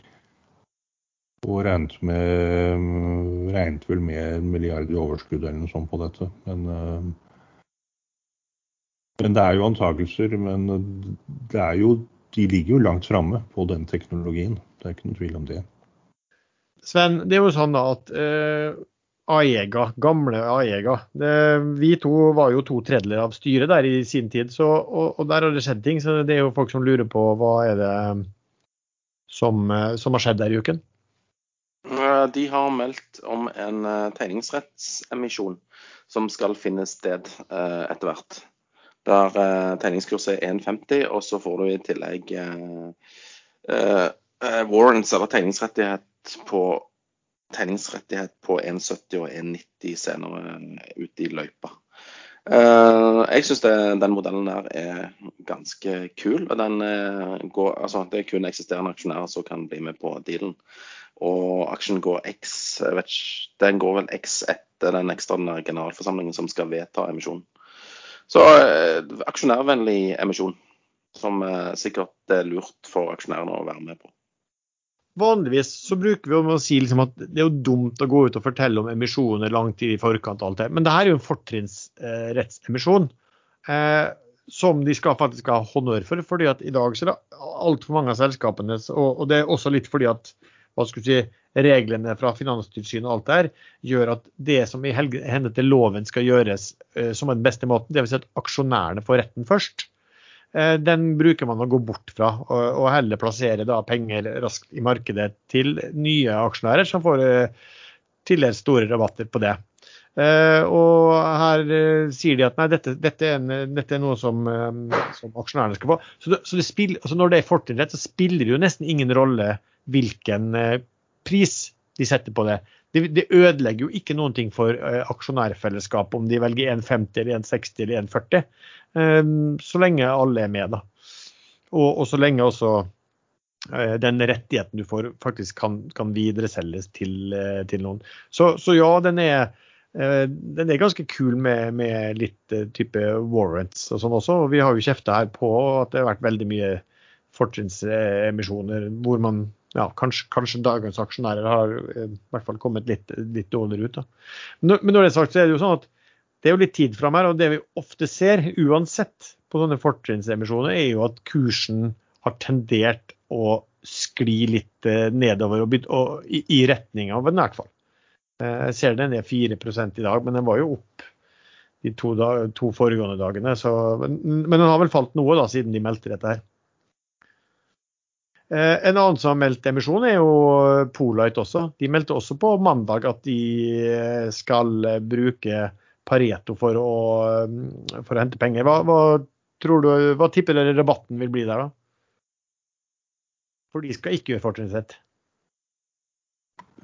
Og regnet, med, regnet, vel med en milliard i overskudd eller noe sånt på dette. Men, eh, men det er jo antakelser. Men det er jo, de ligger jo langt framme på den teknologien. Det er ikke noen tvil om det. Sven, det er jo sånn da at eh, Aega, gamle Aega. Vi to var jo to tredjedeler av styret der i sin tid, så, og, og, der har det skjedd ting. Så det er jo folk som lurer på hva er det som, som har skjedd der i uken? De har meldt om en eh, tegningsrettsemisjon som skal finne sted eh, etter hvert. Der eh, tegningskurset er 1,50, og så får du i tillegg warrants, eller tegningsrettighet, på tegningsrettighet på 1,70 og 1,90 senere ute i løypa. Eh, jeg syns den modellen der er ganske kul. og eh, går, altså, Det er kun eksisterende aksjonærer som kan bli med på dealen. Og aksjen går X ikke, den går vel X etter den ekstraordinære generalforsamlingen som skal vedta emisjonen. Så eh, aksjonærvennlig emisjon, som sikkert er lurt for aksjonærene å være med på. Vanligvis så bruker vi å si liksom at det er jo dumt å gå ut og fortelle om emisjoner lang tid i forkant. og alt det. Men det her er jo en fortrinnsrettsemisjon. Eh, som de skal faktisk ha honnør for. fordi at i dag så er det altfor mange av selskapene, og, og det er også litt fordi at hva skal si, reglene fra Finanstilsynet og alt der gjør at det som i henhold til loven skal gjøres eh, som den beste måten, dvs. Si at aksjonærene får retten først, eh, den bruker man å gå bort fra, og, heller plassere da penger raskt i markedet til nye aksjonærer som får eh, tildelt store rabatter på det. Uh, og her sier de at nei, dette, dette, er, en, dette er, noe som, som aksjonærene skal få. Så, det, så det spiller, altså når det er fortrinnsrett, så spiller det jo nesten ingen rolle hvilken pris de setter på det. det. Det, ødelegger jo ikke noen ting for aksjonærfellesskapet om de velger 1,50 eller 1,60 eller 1,40, um, så lenge alle er med. da. Og, og så lenge også den rettigheten du får, faktisk kan, kan videreselges til, til noen. Så, så ja, den er Eh, den er ganske kul med, med litt uh, type warrants og sånn også. og Vi har jo kjefta her på at det har vært veldig mye fortrinnsemisjoner hvor man ja, kanskje, kanskje, dagens aksjonærer har uh, i hvert fall kommet litt, litt dårligere ut. Da. Men, når det er sagt, så er det jo sånn at det er jo litt tid fram her, og det vi ofte ser, uansett på sånne fortrinnsemisjoner, er jo at kursen har tendert å skli litt uh, nedover og, og, i, i retning av en hvert fall. Eh, jeg ser den er 4 i dag, men den var jo opp de to, da, to foregående dagene. Så, men, men, den har vel falt noe da, siden de meldte dette her. Eh, en annen som har meldt emisjon, er jo Polite også. De meldte også på mandag at de eh, skal bruke Pareto for å, for å hente penger. Hva, hva, tror du, hva tipper dere rabatten vil bli der, da? For de skal ikke gjøre fortrinnsrett.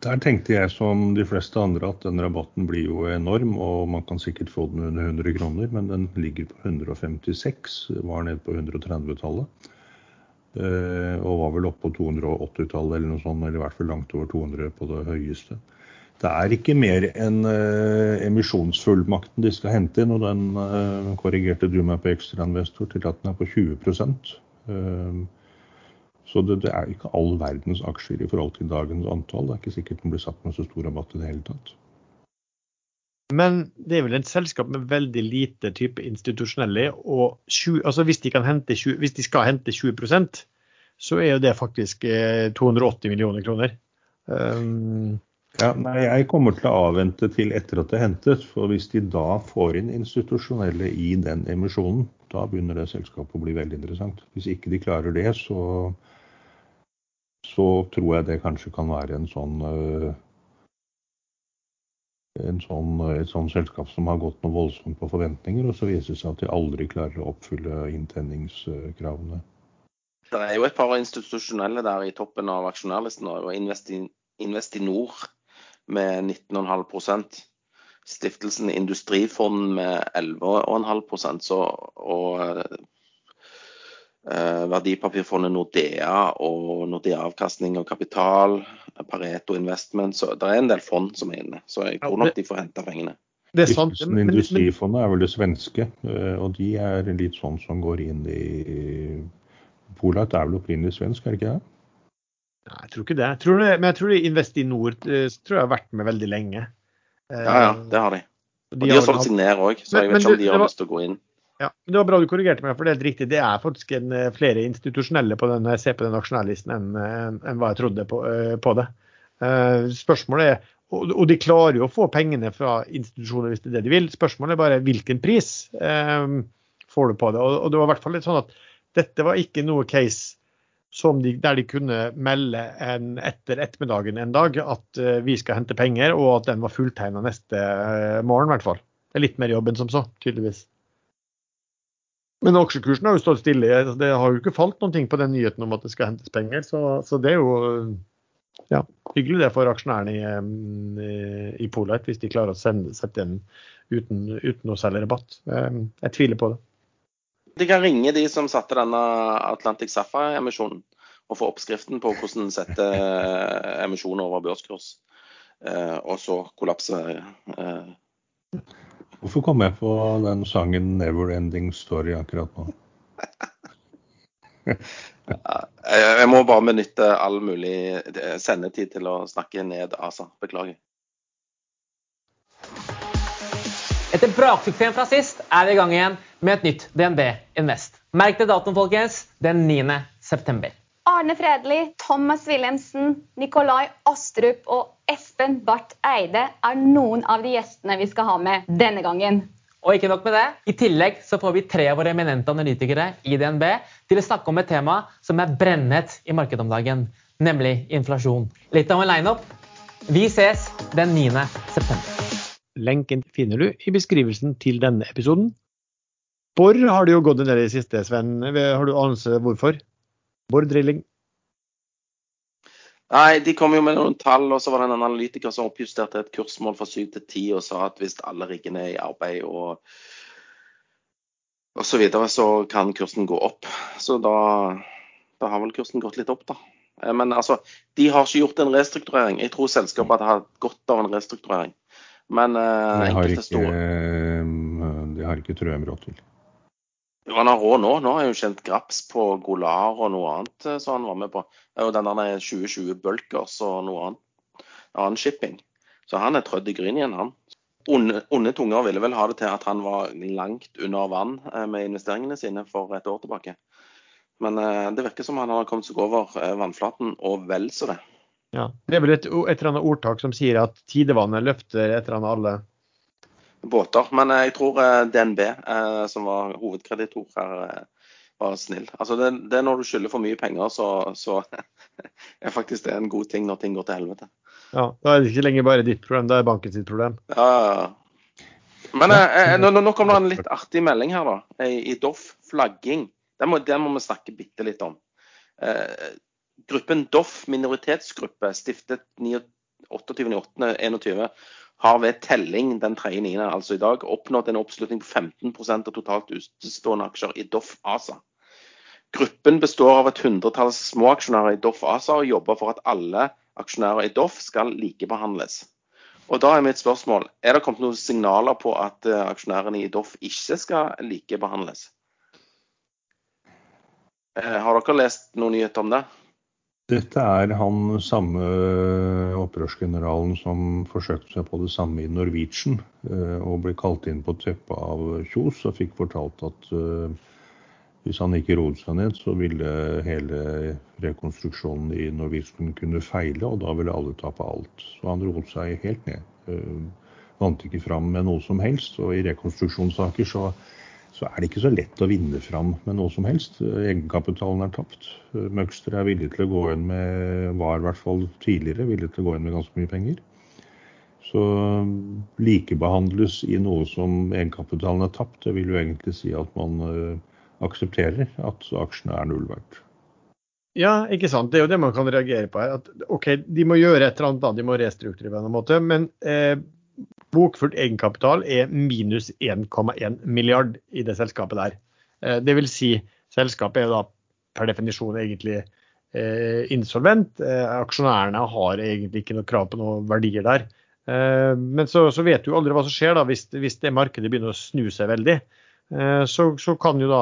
Der tenkte jeg som de fleste andre at den rabatten blir jo enorm, og man kan sikkert få den under 100 kroner, men den ligger på 156, var nede på 130-tallet. Eh, og var vel oppe på 280-tallet eller noe sånt, eller i hvert fall langt over 200 på det høyeste. Det er ikke mer enn eh, emisjonsfullmakten de skal hente inn, og den eh, korrigerte du meg på ekstrainvestor til at den er på 20 eh, så det, det, er ikke all verdens aksjer i forhold til dagens antall. Det er ikke sikkert den blir satt med så stor rabatt i det hele tatt. Men det er vel et selskap med veldig lite type institusjonelle. og 20, altså hvis, de 20, hvis, de skal hente 20% så er jo det faktisk 280 eh, millioner kroner. Um, ja, nei, Jeg kommer til å avvente til etter at det er hentet. For hvis de da får inn institusjonelle i den emisjonen, da begynner det selskapet å bli veldig interessant. Hvis ikke de klarer det, så så tror jeg det kanskje kan være en sånn, en sånn et sånt selskap som har gått noe voldsomt på forventninger, og så viser det seg at de aldri klarer å oppfylle inntenningskravene. Det er jo et par institusjonelle der i toppen av aksjonærlisten. og Investinor med 19,5% Stiftelsen Industrifond med 11,5% og verdipapirfondet Nordea og Nordea Avkastning og Kapital, Pareto Investment. Så det er en del fond som er inne. Så jeg tror nok de får henta pengene. Det er sant. Men, Industrifondet er vel det svenske, eh, og de er litt sånn som går inn i Polat er vel opprinnelig svensk, er det ikke det? Nei, jeg tror ikke det. Jeg tror det men jeg tror Investinor eh, tror jeg har vært med veldig lenge. Ja, ja, det har de. Og de har solgt seg ned òg, så jeg vet ikke om de har lyst til å gå inn. Ja, men Det var bra du korrigerte meg, for det er helt riktig. Det er faktisk en, eh, flere institusjonelle på den, jeg ser på den aksjonærlisten enn en, en hva jeg trodde på, uh, på det. Uh, spørsmålet er, og, og, de klarer jo å få pengene fra institusjoner hvis det er det de vil. Spørsmålet er bare hvilken pris uh, får du på det. Og, og, det var i hvert fall litt sånn at dette var ikke noe case de, der de kunne melde en, etter ettermiddagen en dag at vi skal hente penger, og at den var fulltegna neste morgen, i hvert fall. Det er litt mer jobb enn som så, tydeligvis. Men aksjekursen har jo stått stille. Det har jo ikke falt noen ting på den nyheten om at det skal hentes penger. Så, så det er jo ja, hyggelig det for aksjonærene i, i Polite, hvis de klarer å sende, sette den uten, uten å selge rabatt. Jeg tviler på det. De kan ringe de som satte denne Atlantic Sapphire-emisjonen, og få oppskriften på hvordan sette emisjoner over børskurs. Eh, og så kollapser eh, Hvorfor kom jeg på den sangen 'Never Ending Story' akkurat nå? Jeg må bare benytte all mulig sendetid til å snakke ned ASA. Beklager. Etter braksuksessen fra sist er vi i gang igjen med et nytt DNB Invest. Merk det datoen, folkens. Den 9. september. Arne Fredli, Thomas Wilhelmsen, Nikolai Astrup og Espen Barth Eide er noen av de gjestene vi skal ha med denne gangen. Og ikke nok med det, i tillegg så får vi tre av våre eminente analytikere i DNB til å snakke om et tema som er brennhett i markedet om dagen, nemlig inflasjon. Litt av en lineup. Vi ses den 9. september. Lenken finner du i beskrivelsen til denne episoden. Borr har det jo gått en del i det siste, Sven. Har du anelse hvorfor? Borr-drilling. Nei, de kom jo med noen tall, og så var det en analytiker som oppjusterte et kursmål fra 7 til 10 og sa at hvis alle riggene er i arbeid og, og så videre, så kan kursen gå opp. Så da, da har vel kursen gått litt opp, da. Eh, men altså, de har ikke gjort en restrukturering. Jeg tror selskapet hadde hatt godt av en restrukturering. Men uh, enkelte store De har ikke råd til. Han har råd nå. Nå har jeg jo kjent graps på Golar og noe annet eh, som han var med på. Og den der 2020 Bulkers og noe annet. Annen shipping. Så han er trødd i gryn igjen, han. Onde, tunger ville vel ha det til at han var langt under vann eh, med investeringene sine for et år tilbake. Men eh, det virker som han har kommet seg over vannflaten, og vel så det. Ja, Det er vel et, et eller annet ordtak som sier at tidevannet løfter et eller annet alle båter. Men eh, jeg tror eh, DNB, eh, som var hovedkreditor her, var snill. Altså det, det, er når du skylder for mye penger, så, så er faktisk det en god ting når ting går til helvete. Ja, Da er det ikke lenger bare ditt problem, da er banken sitt problem. Ja, Men eh, nå, nå kommer det en litt artig melding her, da. I Doff flagging. Den må, den må vi snakke bitte litt om. Eh, gruppen Doff minoritetsgruppe stiftet 28.8.21 har ved telling den 3.9., altså i dag, oppnådd en oppslutning på 15% av totalt utestående aksjer i Doff ASA. Gruppen består av et hundretalls småaksjonærer i Doff ASA og jobber for at alle aksjonærer i Doff skal likebehandles. Og Da er mitt spørsmål, er det kommet noen signaler på at eh, aksjonærene i Doff ikke skal likebehandles? Eh, har dere lest noen nyheter om det? Dette er han samme opprørsgeneralen som forsøkte seg på det samme i Norwegian, eh, og ble kalt inn på teppet av Kjos og fikk fortalt at eh, hvis han ikke roet seg ned, så ville hele rekonstruksjonen i Norwegian kunne feile, og da ville alle tape alt. Så han roet seg helt ned. Eh, vant ikke fram med noe som helst. Og i rekonstruksjonssaker så så er det ikke så lett å vinne fram med noe som helst. Egenkapitalen er tapt. Møgster er villig til å gå inn med, var i hvert fall tidligere villig til å gå inn med ganske mye penger. Så likebehandles i noe som egenkapitalen er tapt, det vil jo egentlig si at man uh, aksepterer at aksjene er null verdt. Ja, ikke sant. Det er jo det man kan reagere på her. At OK, de må gjøre et eller annet, da. de må restrukturere på en måte. Men eh, bokført egenkapital er minus 1,1 milliard i det selskapet der. Eh, det vil si, selskapet er da per definisjon egentlig eh, insolvent. Eh, aksjonærene har egentlig ikke noe krav på noen verdier der. Men så, så, vet du aldri hva som skjer da, hvis, hvis, det markedet begynner å snu seg veldig. Så, så, kan jo da,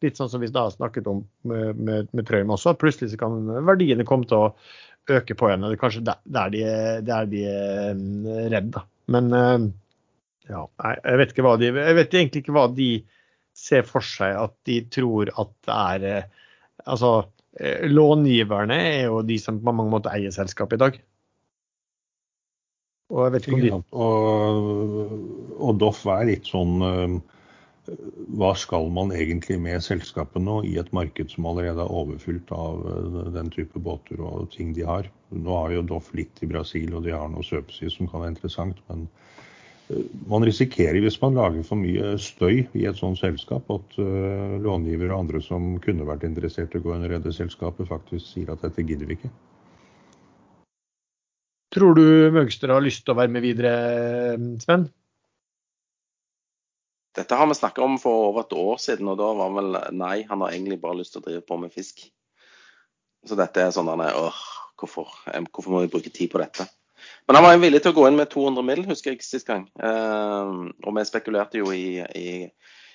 litt sånn som vi da snakket om med, med, med Trøim også, plutselig så kan verdiene komme til å øke på igjen. Det er kanskje der, de, der de er redd. da. Men eh, ja, jeg vet, de, jeg vet egentlig ikke hva de ser for seg at de tror at det er eh, Altså, eh, långiverne er jo de som på mange måter eier selskapet i dag. Og jeg vet ikke om de... Og, og Doff er litt sånn hva skal man egentlig med selskapet nå i et marked som allerede er overfylt av den type båter og ting de har? Nå har jo Doff litt i Brasil, og de har noe subsea som kan være interessant. Men eh, man risikerer, hvis man lager for mye støy i et sånt selskap, at uh, långivere og andre som kunne vært interessert i å gå inn og redde selskapet, faktisk sier at dette gidder vi ikke. Tror du Møgster har lyst til å være med videre, Sven? Dette har vi snakka om for over et år siden, og da var vel nei, han har egentlig bare lyst til å drive på med fisk. Så dette er sånn åh, hvorfor, hvorfor må vi bruke tid på dette? Men han var villig til å gå inn med 200 mill., husker jeg sist gang. Eh, og vi spekulerte jo i, i,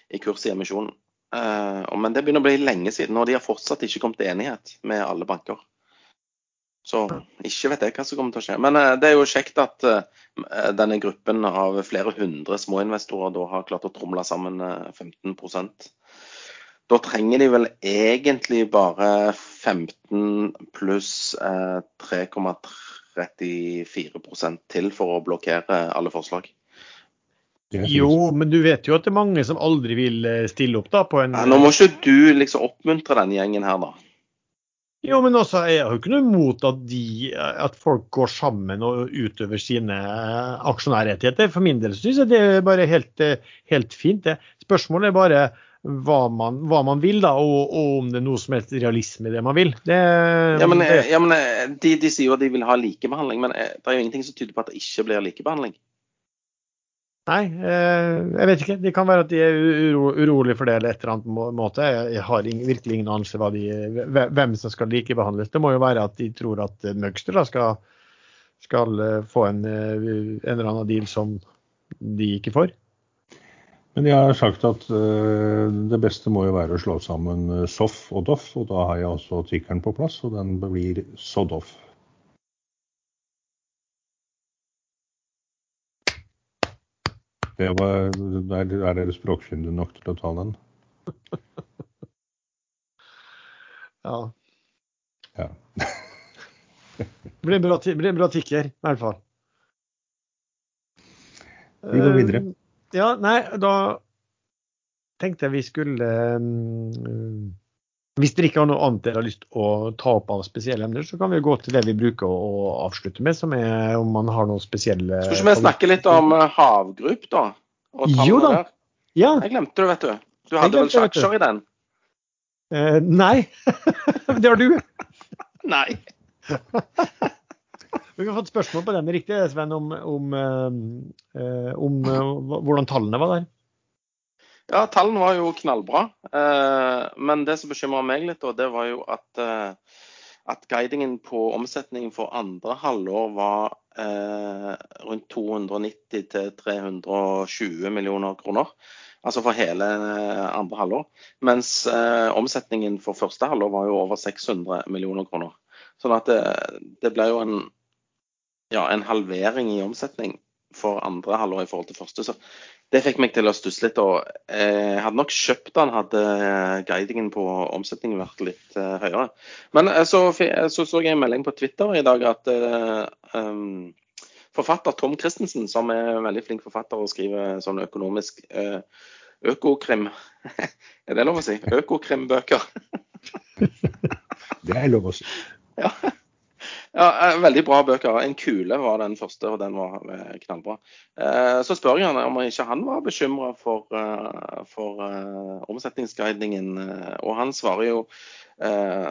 i kurs i emisjonen. Eh, men det begynner å bli lenge siden, og de har fortsatt ikke kommet til enighet med alle banker. Så ikke vet jeg hva som kommer til å skje. Men eh, det er jo kjekt at eh, denne gruppen av flere hundre småinvestorer da har klart å tromle sammen eh, 15% Da trenger de vel egentlig bare 15 pluss eh, 3,34 til for å blokkere alle forslag. Jo, men du vet jo at det er mange som aldri vil eh, stille opp da på en nå må ikke du liksom oppmuntre denne gjengen her, da. Jo, men også, jeg har jo ikke noe imot at, de, at folk går sammen og utøver sine eh, aksjonærrettigheter. For min del syns jeg det er bare helt, eh, helt fint. det. Spørsmålet er bare hva man, hva man vil, da, og, og om det er noe som helst realisme i det man vil. Det, Ja, men, ja, men eh, de, de sier jo at de vil ha likebehandling, men det er jo ingenting som tyder på at det ikke blir likebehandling. Nei, eh, jeg vet ikke. Det kan være at de er uro, urolige for det eller et eller annet måte. Jeg, har virkelig ingen anelse hva hvem som skal likebehandles. Det må jo være at de tror at eh, Møgster skal, skal eh, få en, en eller annen deal som de ikke får. Men jeg har sagt at det beste må jo være å slå sammen SOF og DOF, og da har jeg også tikkeren på plass, og den blir SODOF. Det var, der er dere språkkyndige nok til å ta den? Ja. Ja. Det blir en bra, blir en bra tikker, i hvert fall. Vi går videre. Uh, Ja, nei, da tenkte jeg vi skulle mm, Hvis dere ikke har noe annet dere har lyst å ta opp av spesielle emner, så kan vi gå til det vi bruker å, avslutte med, som er om man har noen spesielle Skal ikke vi snakke litt om havgrupp, havgrup, da? Jo da. Ja. Jeg glemte det, vet du. Du hadde glemte vel vet aksjer i den? Eh, nei. det har du. Nei. Vi har fått spørsmål på den riktig, Sven, om, om, eh, eh, om eh, hvordan tallene var der. Ja, tallene var jo knallbra. Eh, men det som bekymra meg litt, det var jo at, eh, at guidingen på omsetningen for andre halvår var eh, rundt 290 til 320 millioner kroner. Altså for hele andre halvår. Mens omsetningen for første halvår var jo over 600 millioner kroner. Sånn at det, det ble jo en, ja, en halvering i omsetning for andre halvår i forhold til første. Så det fikk meg til å stusse litt. og eh, Jeg hadde nok kjøpt den hadde guidingen på omsetningen vært litt eh, høyere. Men eh, så, så så jeg en melding på Twitter i dag at eh, um, forfatter Tom Christensen, som er en veldig flink forfatter og skriver sånn økonomisk uh, økokrim Er det lov å si? Økokrimbøker. Det er lov å si. Ja. Ja, eh, veldig bra bøker. En kule var den første, og den var eh, knallbra. Eh, Så spør jeg han om ikke han var bekymra for, for omsetningsguidingen, eh, og han svarer jo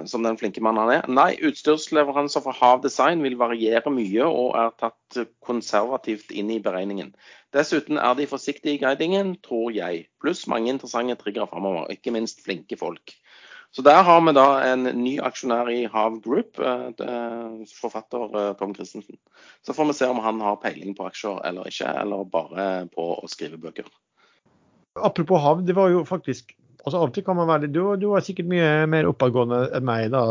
som den flinke mannen han er. Nei, utstyrsleveranser fra Hav Design vil variere mye og er tatt konservativt inn i beregningen. Dessuten er de forsiktige i guidingen, tror jeg. Pluss mange interessante triggere framover, ikke minst flinke folk. Så der har vi da en ny aksjonær i Hav Group, eh, forfatter eh, Tom Christensen. Så får vi se om han har peiling på aksjer eller ikke, eller bare på å skrive bøker. Apropos hav, det var jo faktisk altså Av kan man være du, du var sikkert mye mer oppadgående enn meg da,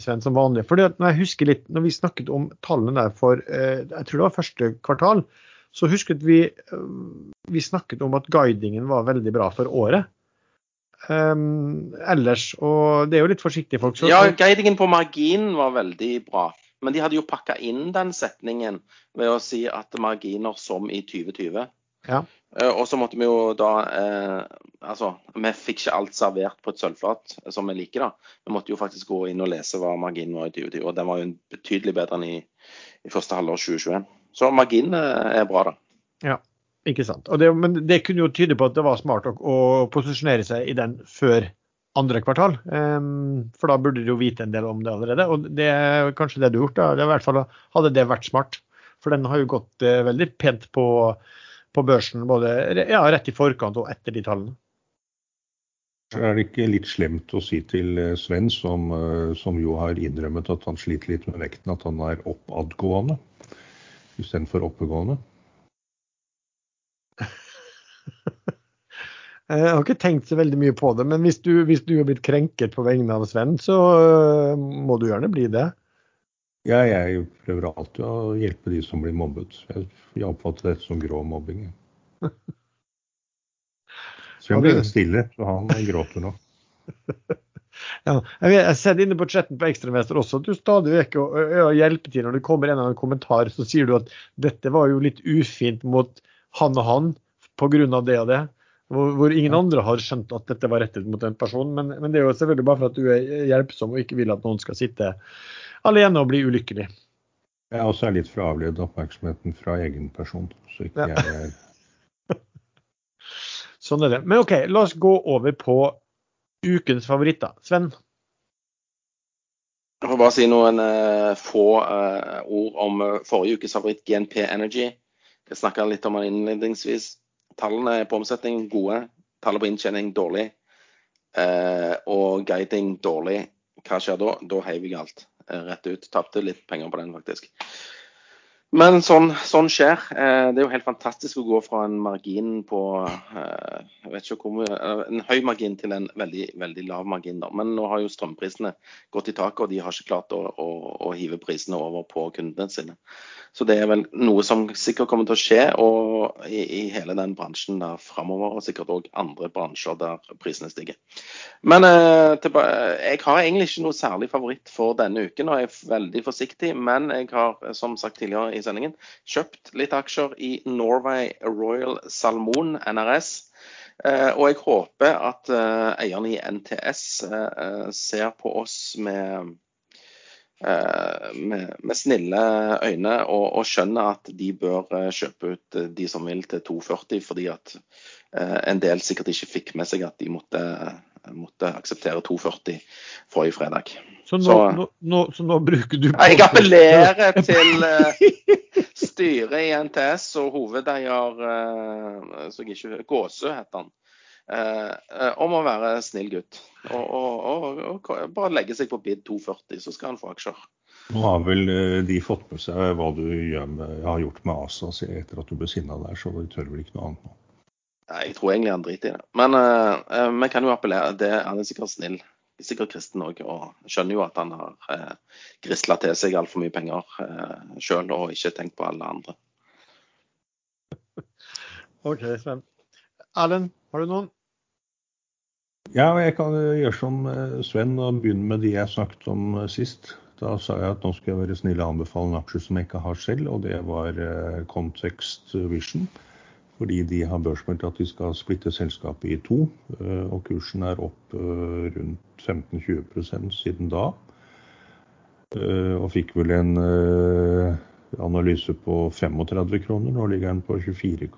Sven, som vanlig. For når jeg husker litt, når vi snakket om tallene der for eh, jeg tror det var første kvartal, så husket vi vi snakket om at guidingen var veldig bra for året. Um, ellers, og det er jo litt forsiktige folk. Så, Ja, guidingen på marginen var veldig bra. Men de hadde jo pakka inn den setningen ved å si at marginer som i 2020. Ja. Eh, Og så måtte vi jo da eh, Altså, vi fikk ikke alt servert på et sølvfat som vi liker, da. Vi måtte jo faktisk gå inn og lese hva marginen var i 2020, og den var jo betydelig bedre enn i, i første halvår 2021. Så marginen eh, er bra, da. Ja, ikke sant. Det, men det kunne jo tyde på at det var smart å, å posisjonere seg i den før andre kvartal. Um, for da burde du jo vite en del om det allerede. Og det er kanskje det du har gjort. da. Det i hvert fall Hadde det vært smart. For den har jo gått eh, veldig pent på, på børsen både ja, rett i forkant og etter de tallene. Er det ikke litt slemt å si til eh, Sven, som, eh, som jo har innrømmet at han sliter litt med vekten, at han er oppadgående istedenfor oppegående? Jeg har ikke tenkt så veldig mye på det, men hvis du, hvis du har blitt krenket på vegne av Sven, så øh, må du gjerne bli det. Ja, jeg prøver alltid å hjelpe de som blir mobbet. Jeg, jeg oppfatter dette som grå mobbing. jeg. Sven ble stille, så han gråter nå. Ja, jeg, jeg ser inne på chatten på Ekstremester også at du stadig vekk hjelper til når det kommer en eller annen kommentar, så sier du at dette var jo litt ufint mot han og han pga. det og det. Hvor, hvor ingen andre har skjønt at dette var rettet mot en person. Men, men, det er jo selvfølgelig bare for at du er hjelpsom og ikke vil at noen skal sitte alene og bli ulykkelig. Jeg er også litt for å avlede oppmerksomheten fra egen person, så ikke ja. jeg er Sånn er det. Men OK, la oss gå over på ukens favoritter. Sven? Jeg får bare si noen uh, få uh, ord om uh, forrige ukes favoritt, GNP Energy. Jeg snakka litt om den innledningsvis. Tallene på omsetning gode. Tallet på inntjening dårlig. Eh, og guiding dårlig. Hva skjer da? Da heiv jeg alt eh, rett ut. Tapte litt penger på den, faktisk. Men sånn, sånn skjer. Eh, det er jo helt fantastisk å gå fra en margin på eh, jeg vet ikke hvor en høy margin til en veldig, veldig lav margin. Men nå har jo strømprisene gått i taket, og de har ikke klart å, å, å hive prisene over på kundene sine. Så det er vel noe som sikkert kommer til å skje og i, i hele den bransjen der framover, og sikkert òg andre bransjer der prisene stiger. Men eh, jeg har egentlig ikke noe særlig favoritt for denne uken, og jeg er veldig forsiktig. Men jeg har, som sagt tidligere i sendingen, kjøpt litt aksjer i Norway Royal Salmon, NRS. Uh, og jeg håper at uh, eierne i NTS uh, ser på oss med Eh, med, med, snille øyne og, og, skjønner at de bør eh, kjøpe ut eh, de som vil til 240, fordi at en del sikkert ikke fikk med seg at de måtte, måtte akseptere 240 forrige fredag. Så nå, så, nå, nå, så nå bruker du Jeg appellerer til uh, styret i NTS og hovedeier uh, så jeg ikke, Gåsø, heter han. Eh, eh, om å være snill gutt. Og, og, og, og, bare legge seg på bid 240, så skal han få aksjer. Nå har vel eh, de fått med seg hva du med, har gjort med ASA etter at du ble sinna der, så de tør vel ikke noe annet nå? Jeg tror egentlig han driter i det. Men uh, vi kan jo appellere. Det, han er sikkert snill. Sikkert kristen òg, og skjønner jo at han har uh, grisla til seg altfor mye penger uh, sjøl og ikke tenkt på alle andre. OK, Sven. Erlend, har du noen? Ja, jeg kan gjøre som eh, Sven og begynne med de jeg snakket om eh, sist. Da sa jeg at nå skal jeg være snill og anbefale en aksje som jeg ikke har selv, og det var eh, Context Vision. Fordi de har børsmeldt at de skal splitte selskapet i to. Og kursen er opp rundt 15-20% siden da. Og fikk vel en analyse på 35 kroner. Nå ligger den på 24,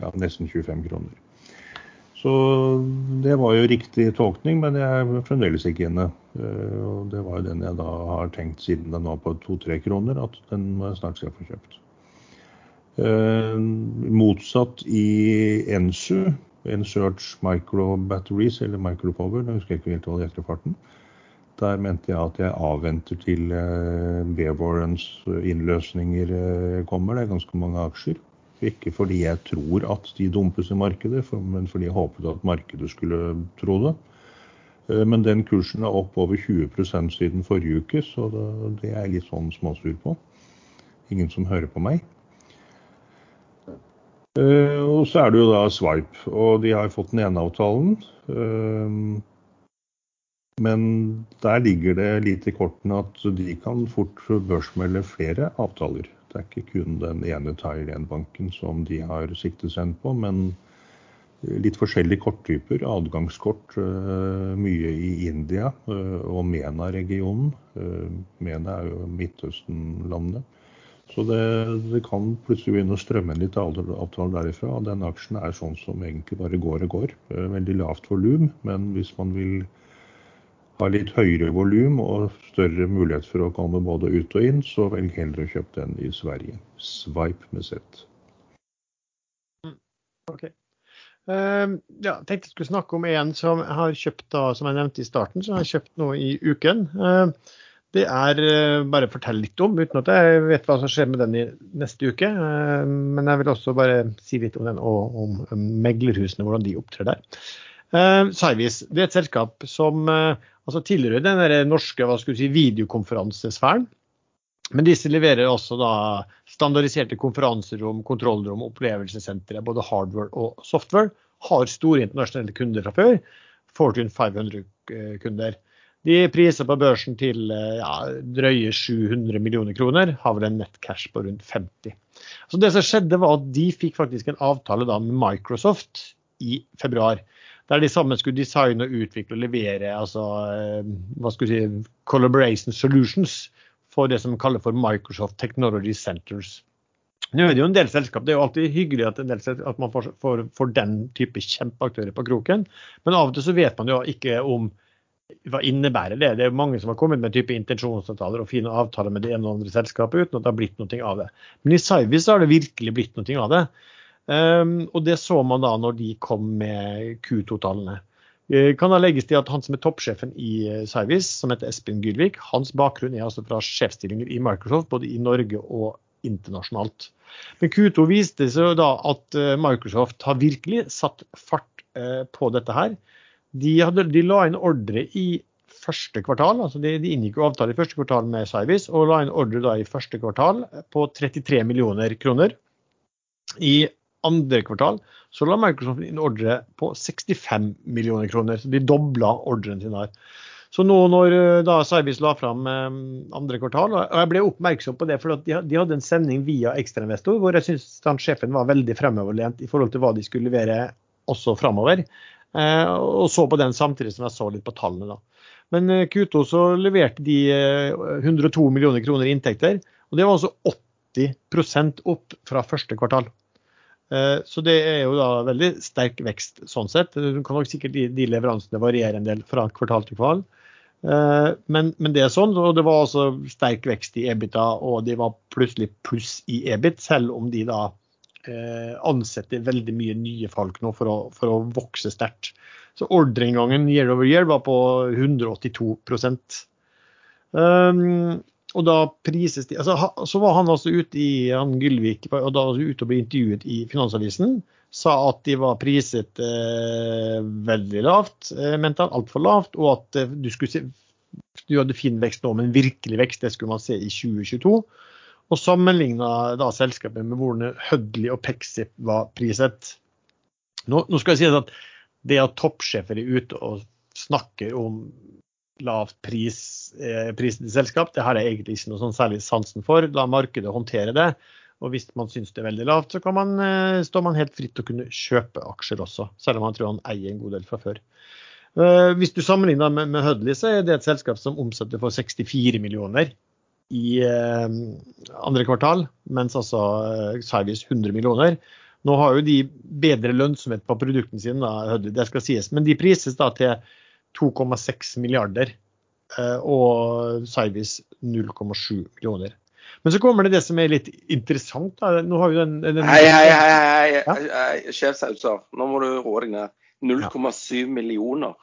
ja, nesten 25 kroner. Så det var jo riktig tolkning, men jeg er fremdeles ikke inne. Eh, og det var jo den jeg da har tenkt siden den var på to-tre kroner, at den snart skal få kjøpt. Eh, motsatt i Ensu, Ensearch Micro Batteries, eller Micropower, jeg husker ikke helt hva det heter i farten. Der mente jeg at jeg avventer til eh, B-Warrens innløsninger kommer. Det er ganske mange aksjer. Ikke fordi jeg tror at de dumpes i markedet, men fordi jeg håpet at markedet skulle tro det. Eh, men den kursen er opp over 20 siden forrige uke, så det er jeg litt sånn småsur på. Ingen som hører på meg. Eh, og så er det jo da Swipe, og de har fått den ene avtalen. Eh, men der ligger det litt i kortene at de kan fort børsmelde flere avtaler. Det er ikke kun den ene Thailand-banken som de har siktet seg på, men litt forskjellige korttyper. Adgangskort eh, mye i India og MENA-regionen. MENA er jo Midtøsten-landet. Så det, det, kan plutselig begynne å strømme inn litt avtaler derifra. og Den aksjen er sånn som egentlig bare går og går. Veldig lavt volum, men hvis man vil ha litt høyere volum og større mulighet for å komme både ut og inn, så velg heller å kjøpe den i Sverige. Swipe med Z. Okay. Uh, ja, tenkte jeg skulle snakke om en som har kjøpt da, som jeg nevnte i starten, som jeg har kjøpt nå i uken. Uh, det er bare bare fortelle litt om, uten at jeg vet hva som skjer med den i neste uke. Eh, Men jeg vil også bare si litt om den og om meglerhusene, hvordan de opptrer der. Cyvis det er et selskap som eh, altså tilhører den norske hva skal si, videokonferansesfæren. Men disse leverer også da standardiserte konferanserom, kontrollrom, opplevelsessentre, både hardware og software. Har store internasjonale kunder fra før. Fortune 500-kunder. De er priser på børsen til eh, ja, drøye 700 millioner kroner. Har vel en nettcash på rundt 50. Så det som skjedde var at De fikk faktisk en avtale da med Microsoft i februar. Der de sammen skulle designe og utvikle og levere altså, eh, hva skal vi si, collaboration solutions for det som kalles for Microsoft Technology Centers. Nå er Det jo en del selskap, det er jo alltid hyggelig at, del, at man får, får, får, den type kjempeaktører på kroken, men av og til så vet man jo ikke om hva innebærer det. Det er jo mange som har kommet med type intensjonsavtaler og fine avtaler med det ene og andre selskapet uten at det har blitt noe av det. Men i Cyvis har det virkelig blitt noe av det. Um, og det så man da når de kom med Q2-tallene. Uh, kan da legges til at Han som er toppsjefen i uh, Cyvis, som heter Espen Gylvik, hans bakgrunn er altså fra sjefsstillinger i Microsoft, både i Norge og internasjonalt. Men Q2 viste seg da at uh, Microsoft har virkelig satt fart på dette her. De, hadde, de la inn ordre i første kvartal, altså de, de inngikk jo avtale i første kvartal med Cyvis, og la inn ordre da i første kvartal på 33 millioner kroner. I andre kvartal så la Microsoft inn ordre på 65 millioner kroner. Så de dobla ordren sin her. Så nå når eh, da Cyvis la fram eh, andre kvartal, og jeg ble oppmerksom på det, for de, hadde en sending via ekstrainvestor hvor jeg syns sjefen var veldig fremoverlent i forhold til hva de skulle levere også framover. Eh, og så på den samtidig som jeg så litt på tallene. da. Men Q2 så leverte de 102 millioner kroner i inntekter, og det var altså 80% opp fra første kvartal. Eh, så det er jo da veldig sterk vekst sånn sett. Du kan nok sikkert de, de leveransene variere en del fra kvartal til kvartal. Eh, men, men, det er sånn, og det var altså sterk vekst i EBITA, og de var plutselig pluss i EBIT, selv om de da eh, ansetter veldig mye nye folk nå for å, for å vokse sterkt. Så ordreinngangen year over year var på 182 um, og da prises de altså, Så var han altså ute i han Gylvik og da ute og ble intervjuet i Finansavisen. Sa at de var priset eh, veldig lavt, eh, mente han. Altfor lavt. Og at eh, du, skulle se, du hadde fin vekst nå, men virkelig vekst det skulle man se i 2022. Og sammenligna da selskapet med hvordan Hudley og Pexip var priset. Nå, nå skal jeg si at det at toppsjefer er ute og snakker om lavt pris, eh, til selskap. Det har jeg egentlig ikke noe sånn særlig sansen for. La markedet håndtere det. Og hvis man syns det er veldig lavt, så kan man, eh, står man helt fritt til å kunne kjøpe aksjer også, selv om man tror han eier en god del fra før. Eh, hvis du sammenligner med, med Hudley, så er det et selskap som omsetter for 64 millioner i eh, andre kvartal, mens altså eh, Cyvis 100 millioner. Nå har jo de bedre lønnsomhet på produktene sine, da, det skal sies, men de prises da til 2,6 milliarder eh, og Cyvis 0,7 millioner. Men så kommer det det som er litt interessant. Da. Nå har vi den, den Hei, hei, hei, hei, ja? sjefsauser. Nå må du roe deg ned. 0,7 millioner.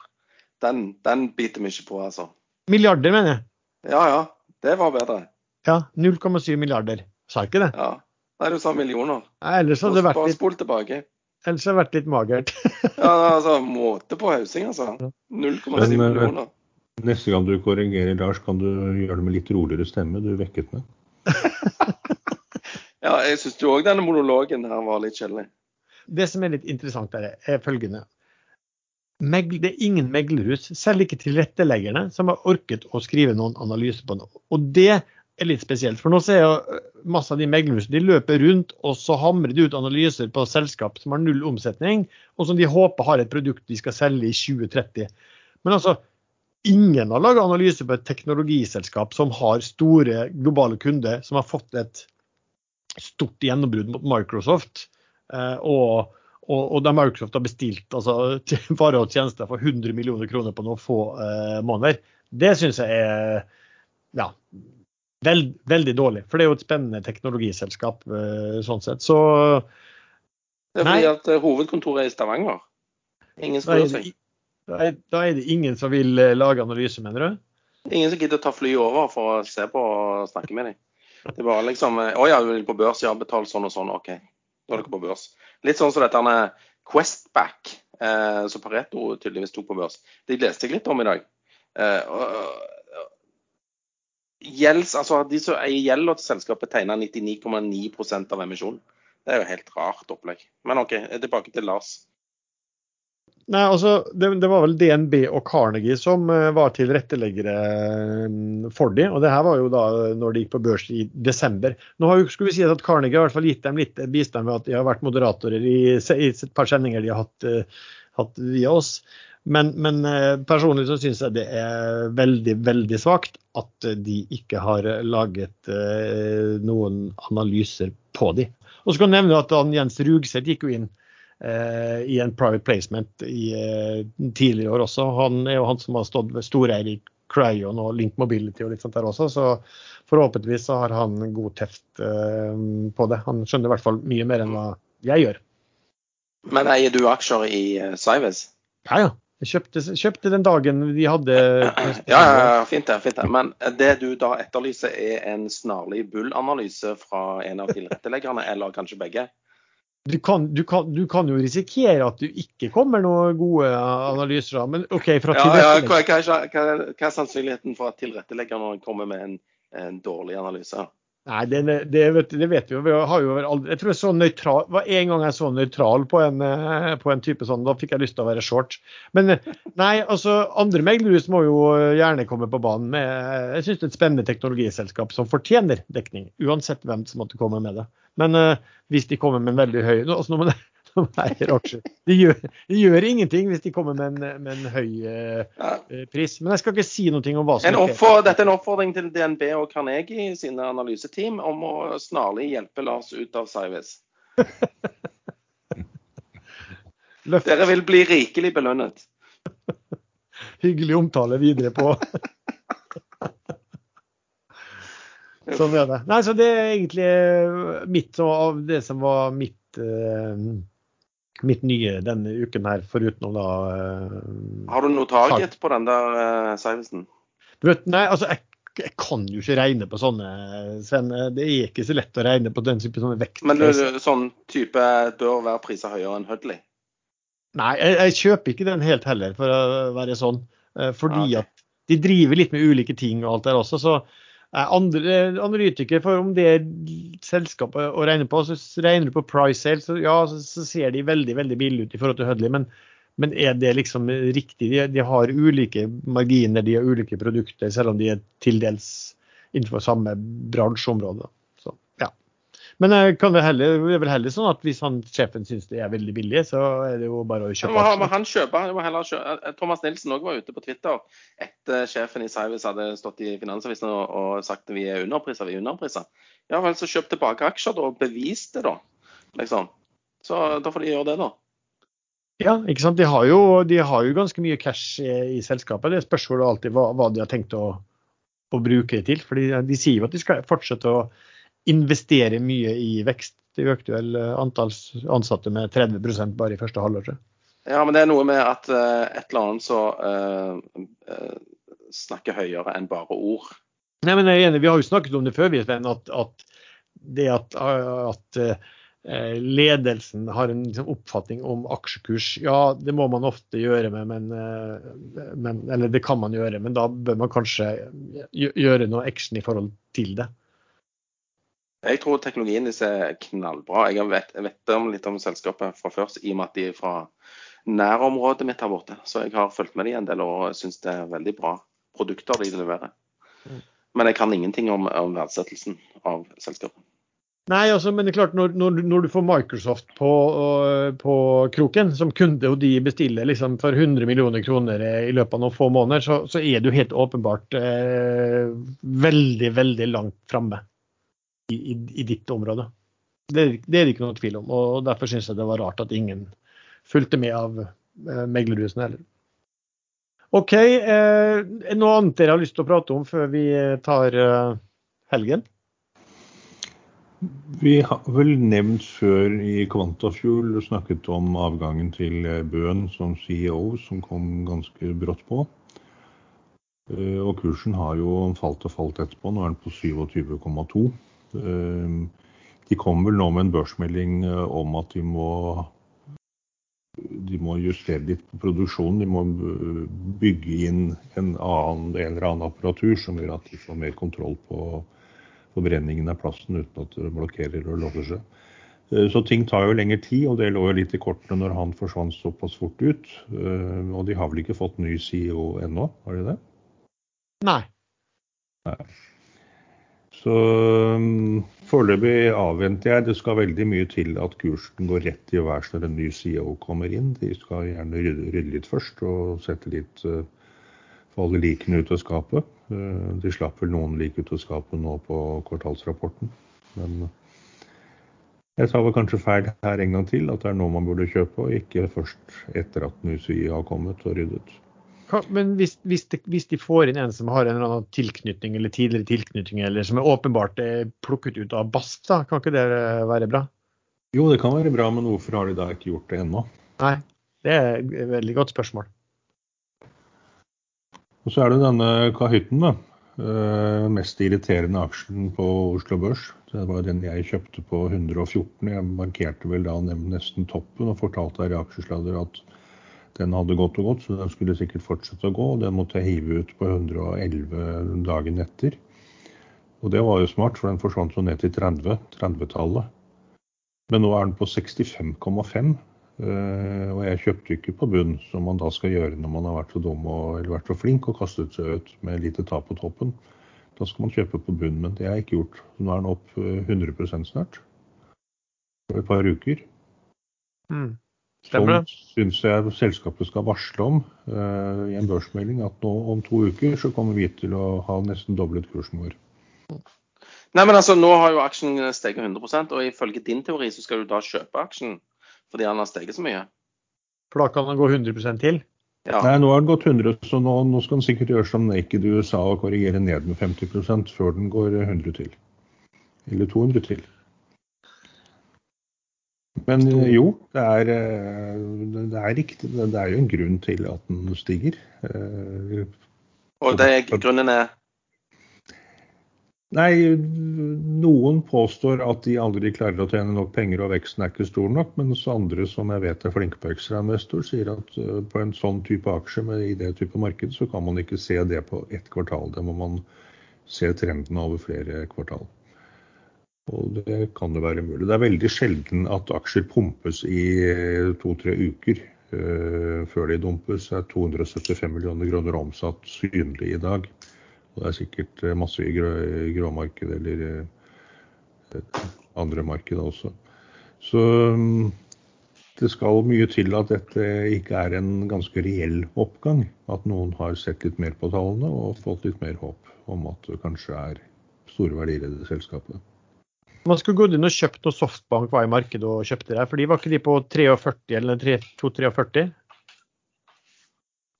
Den, den biter vi ikke på, altså. Milliarder, mener jeg. Ja ja, det var bedre. Ja, 0,7 milliarder. Sa ikke det? Ja. Nei, du sa millioner. Nei, ellers hadde det vært litt... Bare spol tilbake. Ellers hadde det vært litt magert. ja, altså, måte på hausing, altså. 0,7 eh, millioner. Neste gang du korrigerer Lars, kan du gjøre det med litt roligere stemme. Du vekket meg. ja, jeg syns jo òg denne monologen her var litt kjedelig. Det som er litt interessant der, er følgende. Det er ingen meglerhus, selv ikke tilretteleggerne, som har orket å skrive noen analyse på noe. Og det er litt spesielt. For nå ser jeg øh, masse av de meglerhusene de løper rundt og så hamrer de ut analyser på selskap som har null omsetning, og som de håper har et produkt de skal selge i 2030. Men altså, ingen har laga analyse på et teknologiselskap som har store globale kunder, som har fått et stort gjennombrudd mot Microsoft. Øh, og, og, og Microsoft har bestilt altså, varer og tjenester for 100 millioner kroner på noen få eh, måneder. Det syns jeg er ja, Veld, veldig dårlig, for det er jo et spennende teknologiselskap eh, sånn sett. Så Det er fordi at uh, hovedkontoret er i Stavanger. Ingen spør seg. Da er, da er, det ingen som vil uh, lage analyse, mener du? Ingen som gidder å ta flyet over for å se på og snakke med dem. Det er bare liksom Å ja, du vil på børs? Ja, betal sånn og sånn. OK, da er dere på børs. Litt sånn som dette med Questback, eh, som Pareto tydeligvis tok på børs. Det leste jeg litt om i dag. Eh, og, gjelds, altså De som eier gjelda til selskapet, tegner 99,9% av emisjonen. Det er jo helt rart opplegg. Men OK, tilbake til Lars. Nei, altså, det, det, var vel DNB og Carnegie som uh, var tilretteleggere um, for de, og det her var jo da når de gikk på børs i desember. Nå har jo, skulle vi si at Carnegie har i hvert fall gitt dem litt bistand ved at de har vært moderatorer i, i et par sendinger de har hatt, uh, hatt via oss. Men, men uh, personlig så syns jeg det er veldig, veldig svakt at de ikke har laget noen analyser på de. Og så kan jeg nevne at Jens Rugseth gikk jo inn Eh, i en private placement i eh, tidligere år også. Han er jo han som har stått ved storeier i Cryon og Link Mobility og litt sånt der også, så forhåpentligvis så har han god teft eh, på det. Han skjønner i hvert fall mye mer enn hva jeg gjør. Men eier du aksjer i Cyves? Ja, ja. Jeg kjøpte, kjøpte, den dagen vi hadde Ja, ja, fint det. fint det. Men det du da etterlyser, er en snarlig Bull-analyse fra en av tilretteleggerne, eller kanskje begge? Du kan, du, kan, du kan, jo risikere at du ikke kommer noen gode analyser. Men OK, fra ja, ja, hva, hva, hva, er sannsynligheten for at tilretteleggeren kommer med en, en dårlig analyse? Nei, det, det, vet, det, vet, vi jo. Vi har jo jeg tror jeg så nøytral, var En gang jeg så nøytral på en, eh, på en, type sånn, da fikk jeg lyst til å være short. Men nei, altså andre meglerhus må jo gjerne komme på banen med Jeg synes det er et spennende teknologiselskap som fortjener dekning, uansett hvem som måtte komme med det. Men uh, hvis de kommer med en veldig høy altså når man, de gjør, de gjør, ingenting hvis de kommer med en, med en høy uh, pris. Men jeg skal ikke si noe om hva som er Dette er en oppfordring til DNB og Carnegie sine analyseteam om å snarlig hjelpe Lars ut av Cyvis. Dere vil bli rikelig belønnet. Hyggelig omtale videre på Sånn er det. Nei, så Det er egentlig eh, mitt av det som var mitt, uh, mitt nye denne uken her, foruten da uh, Har du noe target på den der uh? Vet, nei, altså jeg, jeg, kan jo ikke regne på sånne, Sven. Det er ikke så lett å regne på den type sånne vekt. Men du, sånn type bør være priser høyere enn Hudley? Nei, jeg, jeg, kjøper ikke den helt heller, for å være sånn. Fordi ah, okay. at de driver litt med ulike ting og alt der også. så andre analytikere, for om det er selskapet å regne på, så regner du på price sale, så ja, så, så ser de veldig veldig billig ut i forhold til Hudley. Men, men er det liksom riktig? De, de, har ulike marginer, de har ulike produkter, selv om de er til dels innenfor samme bransjeområde. Men kan det, heller, det er vel heller sånn at hvis han, sjefen syns det er veldig billig, så er det jo bare å kjøpe aksjer. Han kjøper, kjøpe. Eh, Thomas Nilsen òg var ute på Twitter etter sjefen i Cyvis hadde stått i Finansavisen og, og sagt at vi er underpriser, vi er underpriser. Ja vel, så kjøp tilbake aksjer da, og bevis det, da. Liksom. Så da får de gjøre det, da. Ja, ikke sant. De har jo, de har jo ganske mye cash i, i selskapet. Det spørs jo alltid hva, hva, de har tenkt å, å bruke det til. For de, de sier jo at de skal fortsette å investere mye i vekst. De økte vel eh, antall ansatte med 30% bare i første halvår. Ja, men det er noe med at uh, et eller annet så uh, uh, snakker høyere enn bare ord. Nei, men jeg er enig, Vi har jo snakket om det før, Sven, at, at det at, at ledelsen har en liksom, oppfatning om aksjekurs, ja, det må man ofte gjøre, med, men, men, eller det kan man gjøre, men da bør man kanskje gjøre noe action i forhold til det. Jeg tror teknologien deres er knallbra. Jeg vet, jeg vet om litt om selskapet fra før, i og med at de er fra nærområdet mitt her borte. Så jeg har fulgt med de en del og syns det er veldig bra produkter de leverer. Mm. Men jeg kan ingenting om, om verdsettelsen av selskapet. Nei, altså, men det er klart, når, når, når du får Microsoft på, på, kroken som kunde, og de bestiller liksom for 100 millioner kroner i løpet av noen få måneder, så, så er du helt åpenbart eh, veldig, veldig langt framme i, i, ditt område. Det, det, er det ikke noe tvil om. og Derfor syns jeg det var rart at ingen fulgte med av eh, meglerhusene heller. OK. Eh, noe annet dere har lyst til å prate om før vi tar eh, helgen? Vi har vel nevnt før i Kvantafuel snakket om avgangen til Bøhn som CEO, som kom ganske brått på. Eh, og kursen har jo falt og falt etterpå. Nå er den på 27,2. Eh, de kom vel nå med en børsmelding eh, om at de må, de må justere litt på produksjonen. De må bygge inn en, annen, en eller annen apparatur som gjør at de får mer kontroll på forbrenningen av plasten uten at det blokkerer og låser seg. Så ting tar jo lengre tid, og det lå jo litt i kortene når han forsvant såpass fort ut. Og de har vel ikke fått ny CEO ennå, har de det? Nei. Nei. Så um, foreløpig avventer jeg. Det skal veldig mye til at kursen går rett i værs når en ny CEO kommer inn. De skal gjerne rydde, litt først og sette litt uh, få alle likene ut av skapet. Uh, de slapp vel noen lik ut av skapet nå på kvartalsrapporten. Men jeg sa vel kanskje feil her en gang til, at det er nå man burde kjøpe, og ikke først etter at ny CEO har kommet og ryddet. Men hvis, hvis, de, hvis, de, får inn en som har en eller annen tilknytning eller tidligere tilknytning, eller som er åpenbart er plukket ut av BAST, da, kan ikke det være bra? Jo, det kan være bra, men hvorfor har de da ikke gjort det ennå? Nei, det er et veldig godt spørsmål. Og så er det denne Kahytten, da. Uh, mest irriterende aksjen på Oslo Børs. Det var den jeg kjøpte på 114. Jeg markerte vel da nesten toppen og fortalte her i aksjesladder at den hadde gått og gått, så den skulle sikkert fortsette å gå. og Den måtte jeg hive ut på 111 dagen etter. Og det var jo smart, for den forsvant jo ned til 30, 30-tallet. Men nå er den på 65,5. Eh, og jeg kjøpte ikke på bunn, som man da skal gjøre når man har vært så dum og, eller vært så flink og kastet seg ut med lite tap på toppen. Da skal man kjøpe på bunn, men det har jeg ikke gjort. Nå er den opp 100 eh, snart. For et par uker. Mm. Stemmer Som syns jeg selskapet skal varsle om uh, i en børsmelding at nå om to uker så kommer vi til å ha nesten doblet kursen vår. Nei, men altså, Nå har jo aksjen steget 100% og ifølge din teori så skal du da kjøpe aksjen fordi den har steget så mye? For da kan den gå 100% til? Ja. Nei, nå har den gått 100, så nå, nå skal den sikkert gjøre som Naked USA og korrigere ned med 50% før den går 100 til. Eller 200 til. Men jo, det er, eh, det er, riktig. Det er jo en grunn til at den stiger. Eh, Og det, grunnen er? Nei, noen påstår at de aldri klarer å tjene nok penger og veksten er ikke stor nok, mens andre som jeg vet er flinke på ekstrainvestor, sier at eh, på en sånn type aksje med i det type marked, så kan man ikke se det på ett kvartal. Det må man se trenden over flere kvartal. Og det kan jo være mulig. Det er veldig sjelden at aksjer pumpes i eh, to-tre uker uh, før de dumpes. Det er 275 millioner kroner omsatt synlig i dag. Og det er sikkert eh, masse i grå, gråmarkedet eller uh, andre markeder også. Så um, det skal mye til at dette ikke er en ganske reell oppgang. At noen har sett litt mer på tallene og fått litt mer håp om at det kanskje er store verdier i det selskapet. Man skulle gått inn og kjøpt noe Softbank var i markedet og kjøpte det. For de var ikke de på 43 eller 243?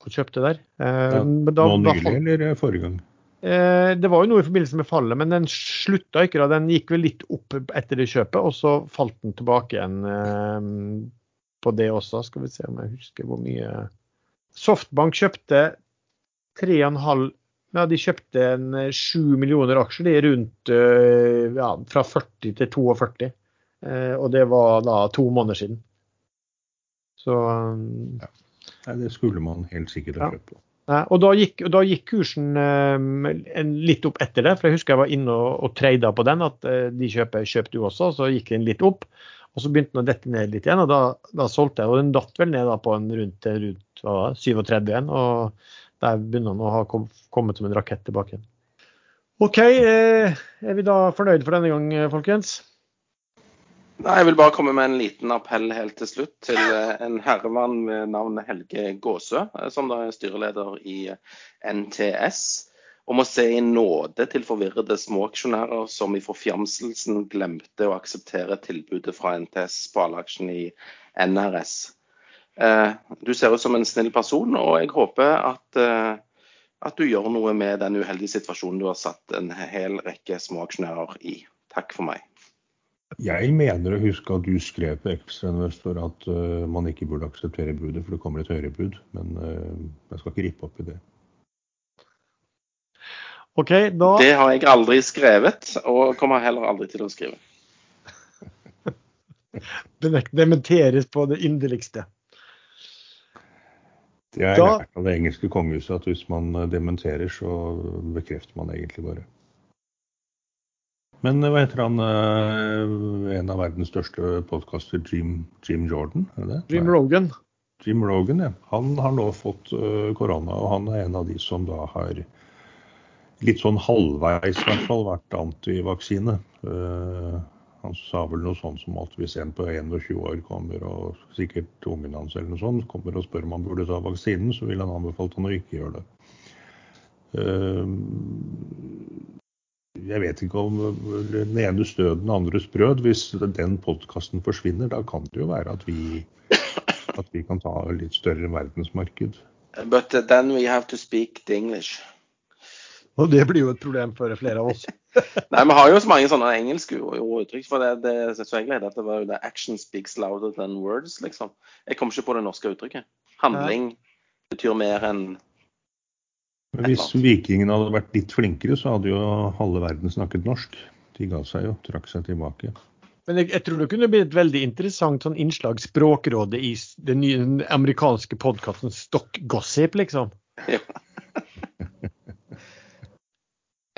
Og kjøpte der. Eh, ja, da, nå nylig eller forrige gang? Eh, det var jo noe i forbindelse med fallet, men den slutta ikke. da. Den gikk vel litt opp etter det kjøpet, og så falt den tilbake igjen eh, på det også. Skal vi se om jeg husker hvor mye Softbank kjøpte 3,5 ja, De kjøpte en 7 eh, millioner aksjer, de rundt eh, ja, fra 40 til 42. Eh, og det var da to måneder siden. Så ja. Nei, Det skulle man helt sikkert ha kjøpt på. Nei, og da gikk, da gikk kursen um, litt opp etter det. for Jeg husker jeg var inne og, og trada på den. At uh, de kjøper, kjøpte du også. Så gikk den litt opp. Og så begynte den å dette ned litt igjen. og Da, da solgte jeg. Og den datt vel ned da på en rundt, rundt 37 igjen. og der begynner han å ha kommet som en rakett tilbake. OK, eh, er vi da fornøyd for denne gang, eh, folkens? Nei, Jeg vil bare komme med en liten appell helt til slutt til eh, en herremann med navn Helge Gåsø, som da er styreleder i NTS, om å se i nåde til forvirrede småaksjonærer som i forfjamselsen glemte å akseptere tilbudet fra NTS på alleaksjen i NRS. Eh, du ser ut som en snill person, og jeg håper at, eh, at du gjør noe med den uheldige situasjonen du har satt en hel rekke småaksjonærer i. Takk for meg. Jeg mener å huske at du skrev på Ekstrainvestor at uh, man ikke burde akseptere budet, for det kommer et høyere bud. Men uh, jeg skal ikke rippe opp i det. OK, da Det har jeg aldri skrevet, og kommer heller aldri til å skrive. det dementeres på det inderligste. Det er Da- lært av det engelske kongehuset at hvis man eh, dementerer, så bekrefter man egentlig bare. Men eh, hva heter han, eh, en av verdens største podkaster, Jim, Jim Jordan? Er det? Jim. Rogan. Jim Rogan, ja. Han har nå fått korona, og han er en av de som da har litt sånn halvveis i hvert fall vært antivaksine. Han sa vel noe sånt som at hvis en på 21 år kommer, og sikkert ungen hans eller noe sånt, kommer og spør om han burde ta vaksinen, så ville han anbefalt han å ikke gjøre det. Eh, jeg vet ikke om den ene stød, den andres brød. Hvis den podkasten forsvinner, da kan det jo være at vi, at vi kan ta litt større verdensmarked. But then we have to speak the English. Og det blir jo et problem for flere av oss. Nei, vi har jo så mange sånne engelske ord- uttrykk. For det, det synes jeg egentlig at det var jo det 'action speaks louder than words', liksom. Jeg kom ikke på det norske uttrykket. Handling betyr mer enn Men hvis vikingene hadde vært litt flinkere, så hadde jo halve verden snakket norsk. De ga seg jo, trakk seg tilbake. Men jeg, jeg tror det kunne blitt et veldig interessant sånn innslag Språkrådet i den nye den amerikanske podkasten Stock Gossip, liksom. Ja.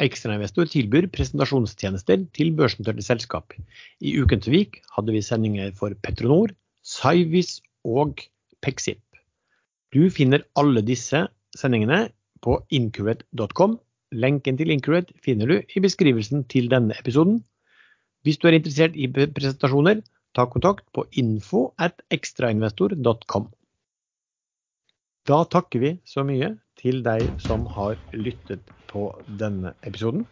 Ekstrainvestor tilbyr presentasjonstjenester til børsnoterte selskap. I Ukens Vik hadde vi sendinger for Petronor, Cyvis og Pexip. Du finner alle disse sendingene på incurate.com. Lenken til Incurate finner du i beskrivelsen til denne episoden. Hvis du er interessert i presentasjoner, ta kontakt på info at ekstrainvestor.com. Da takker vi så mye til deg som har lyttet på denne episoden.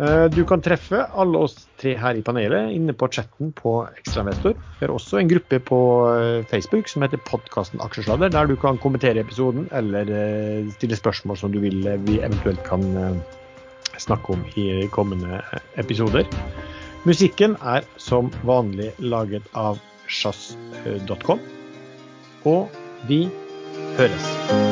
Eh, Du kan treffe alle oss tre her i panelet inne på chatten på Ekstrainvestor. Vi har også en gruppe på eh, Facebook som heter podkasten Aksjesladder, der du kan kommentere episoden eller eh, stille spørsmål som du vil vi eventuelt kan snakke om i kommende episoder. Musikken er som vanlig laget av sjazz.com, og vi høres.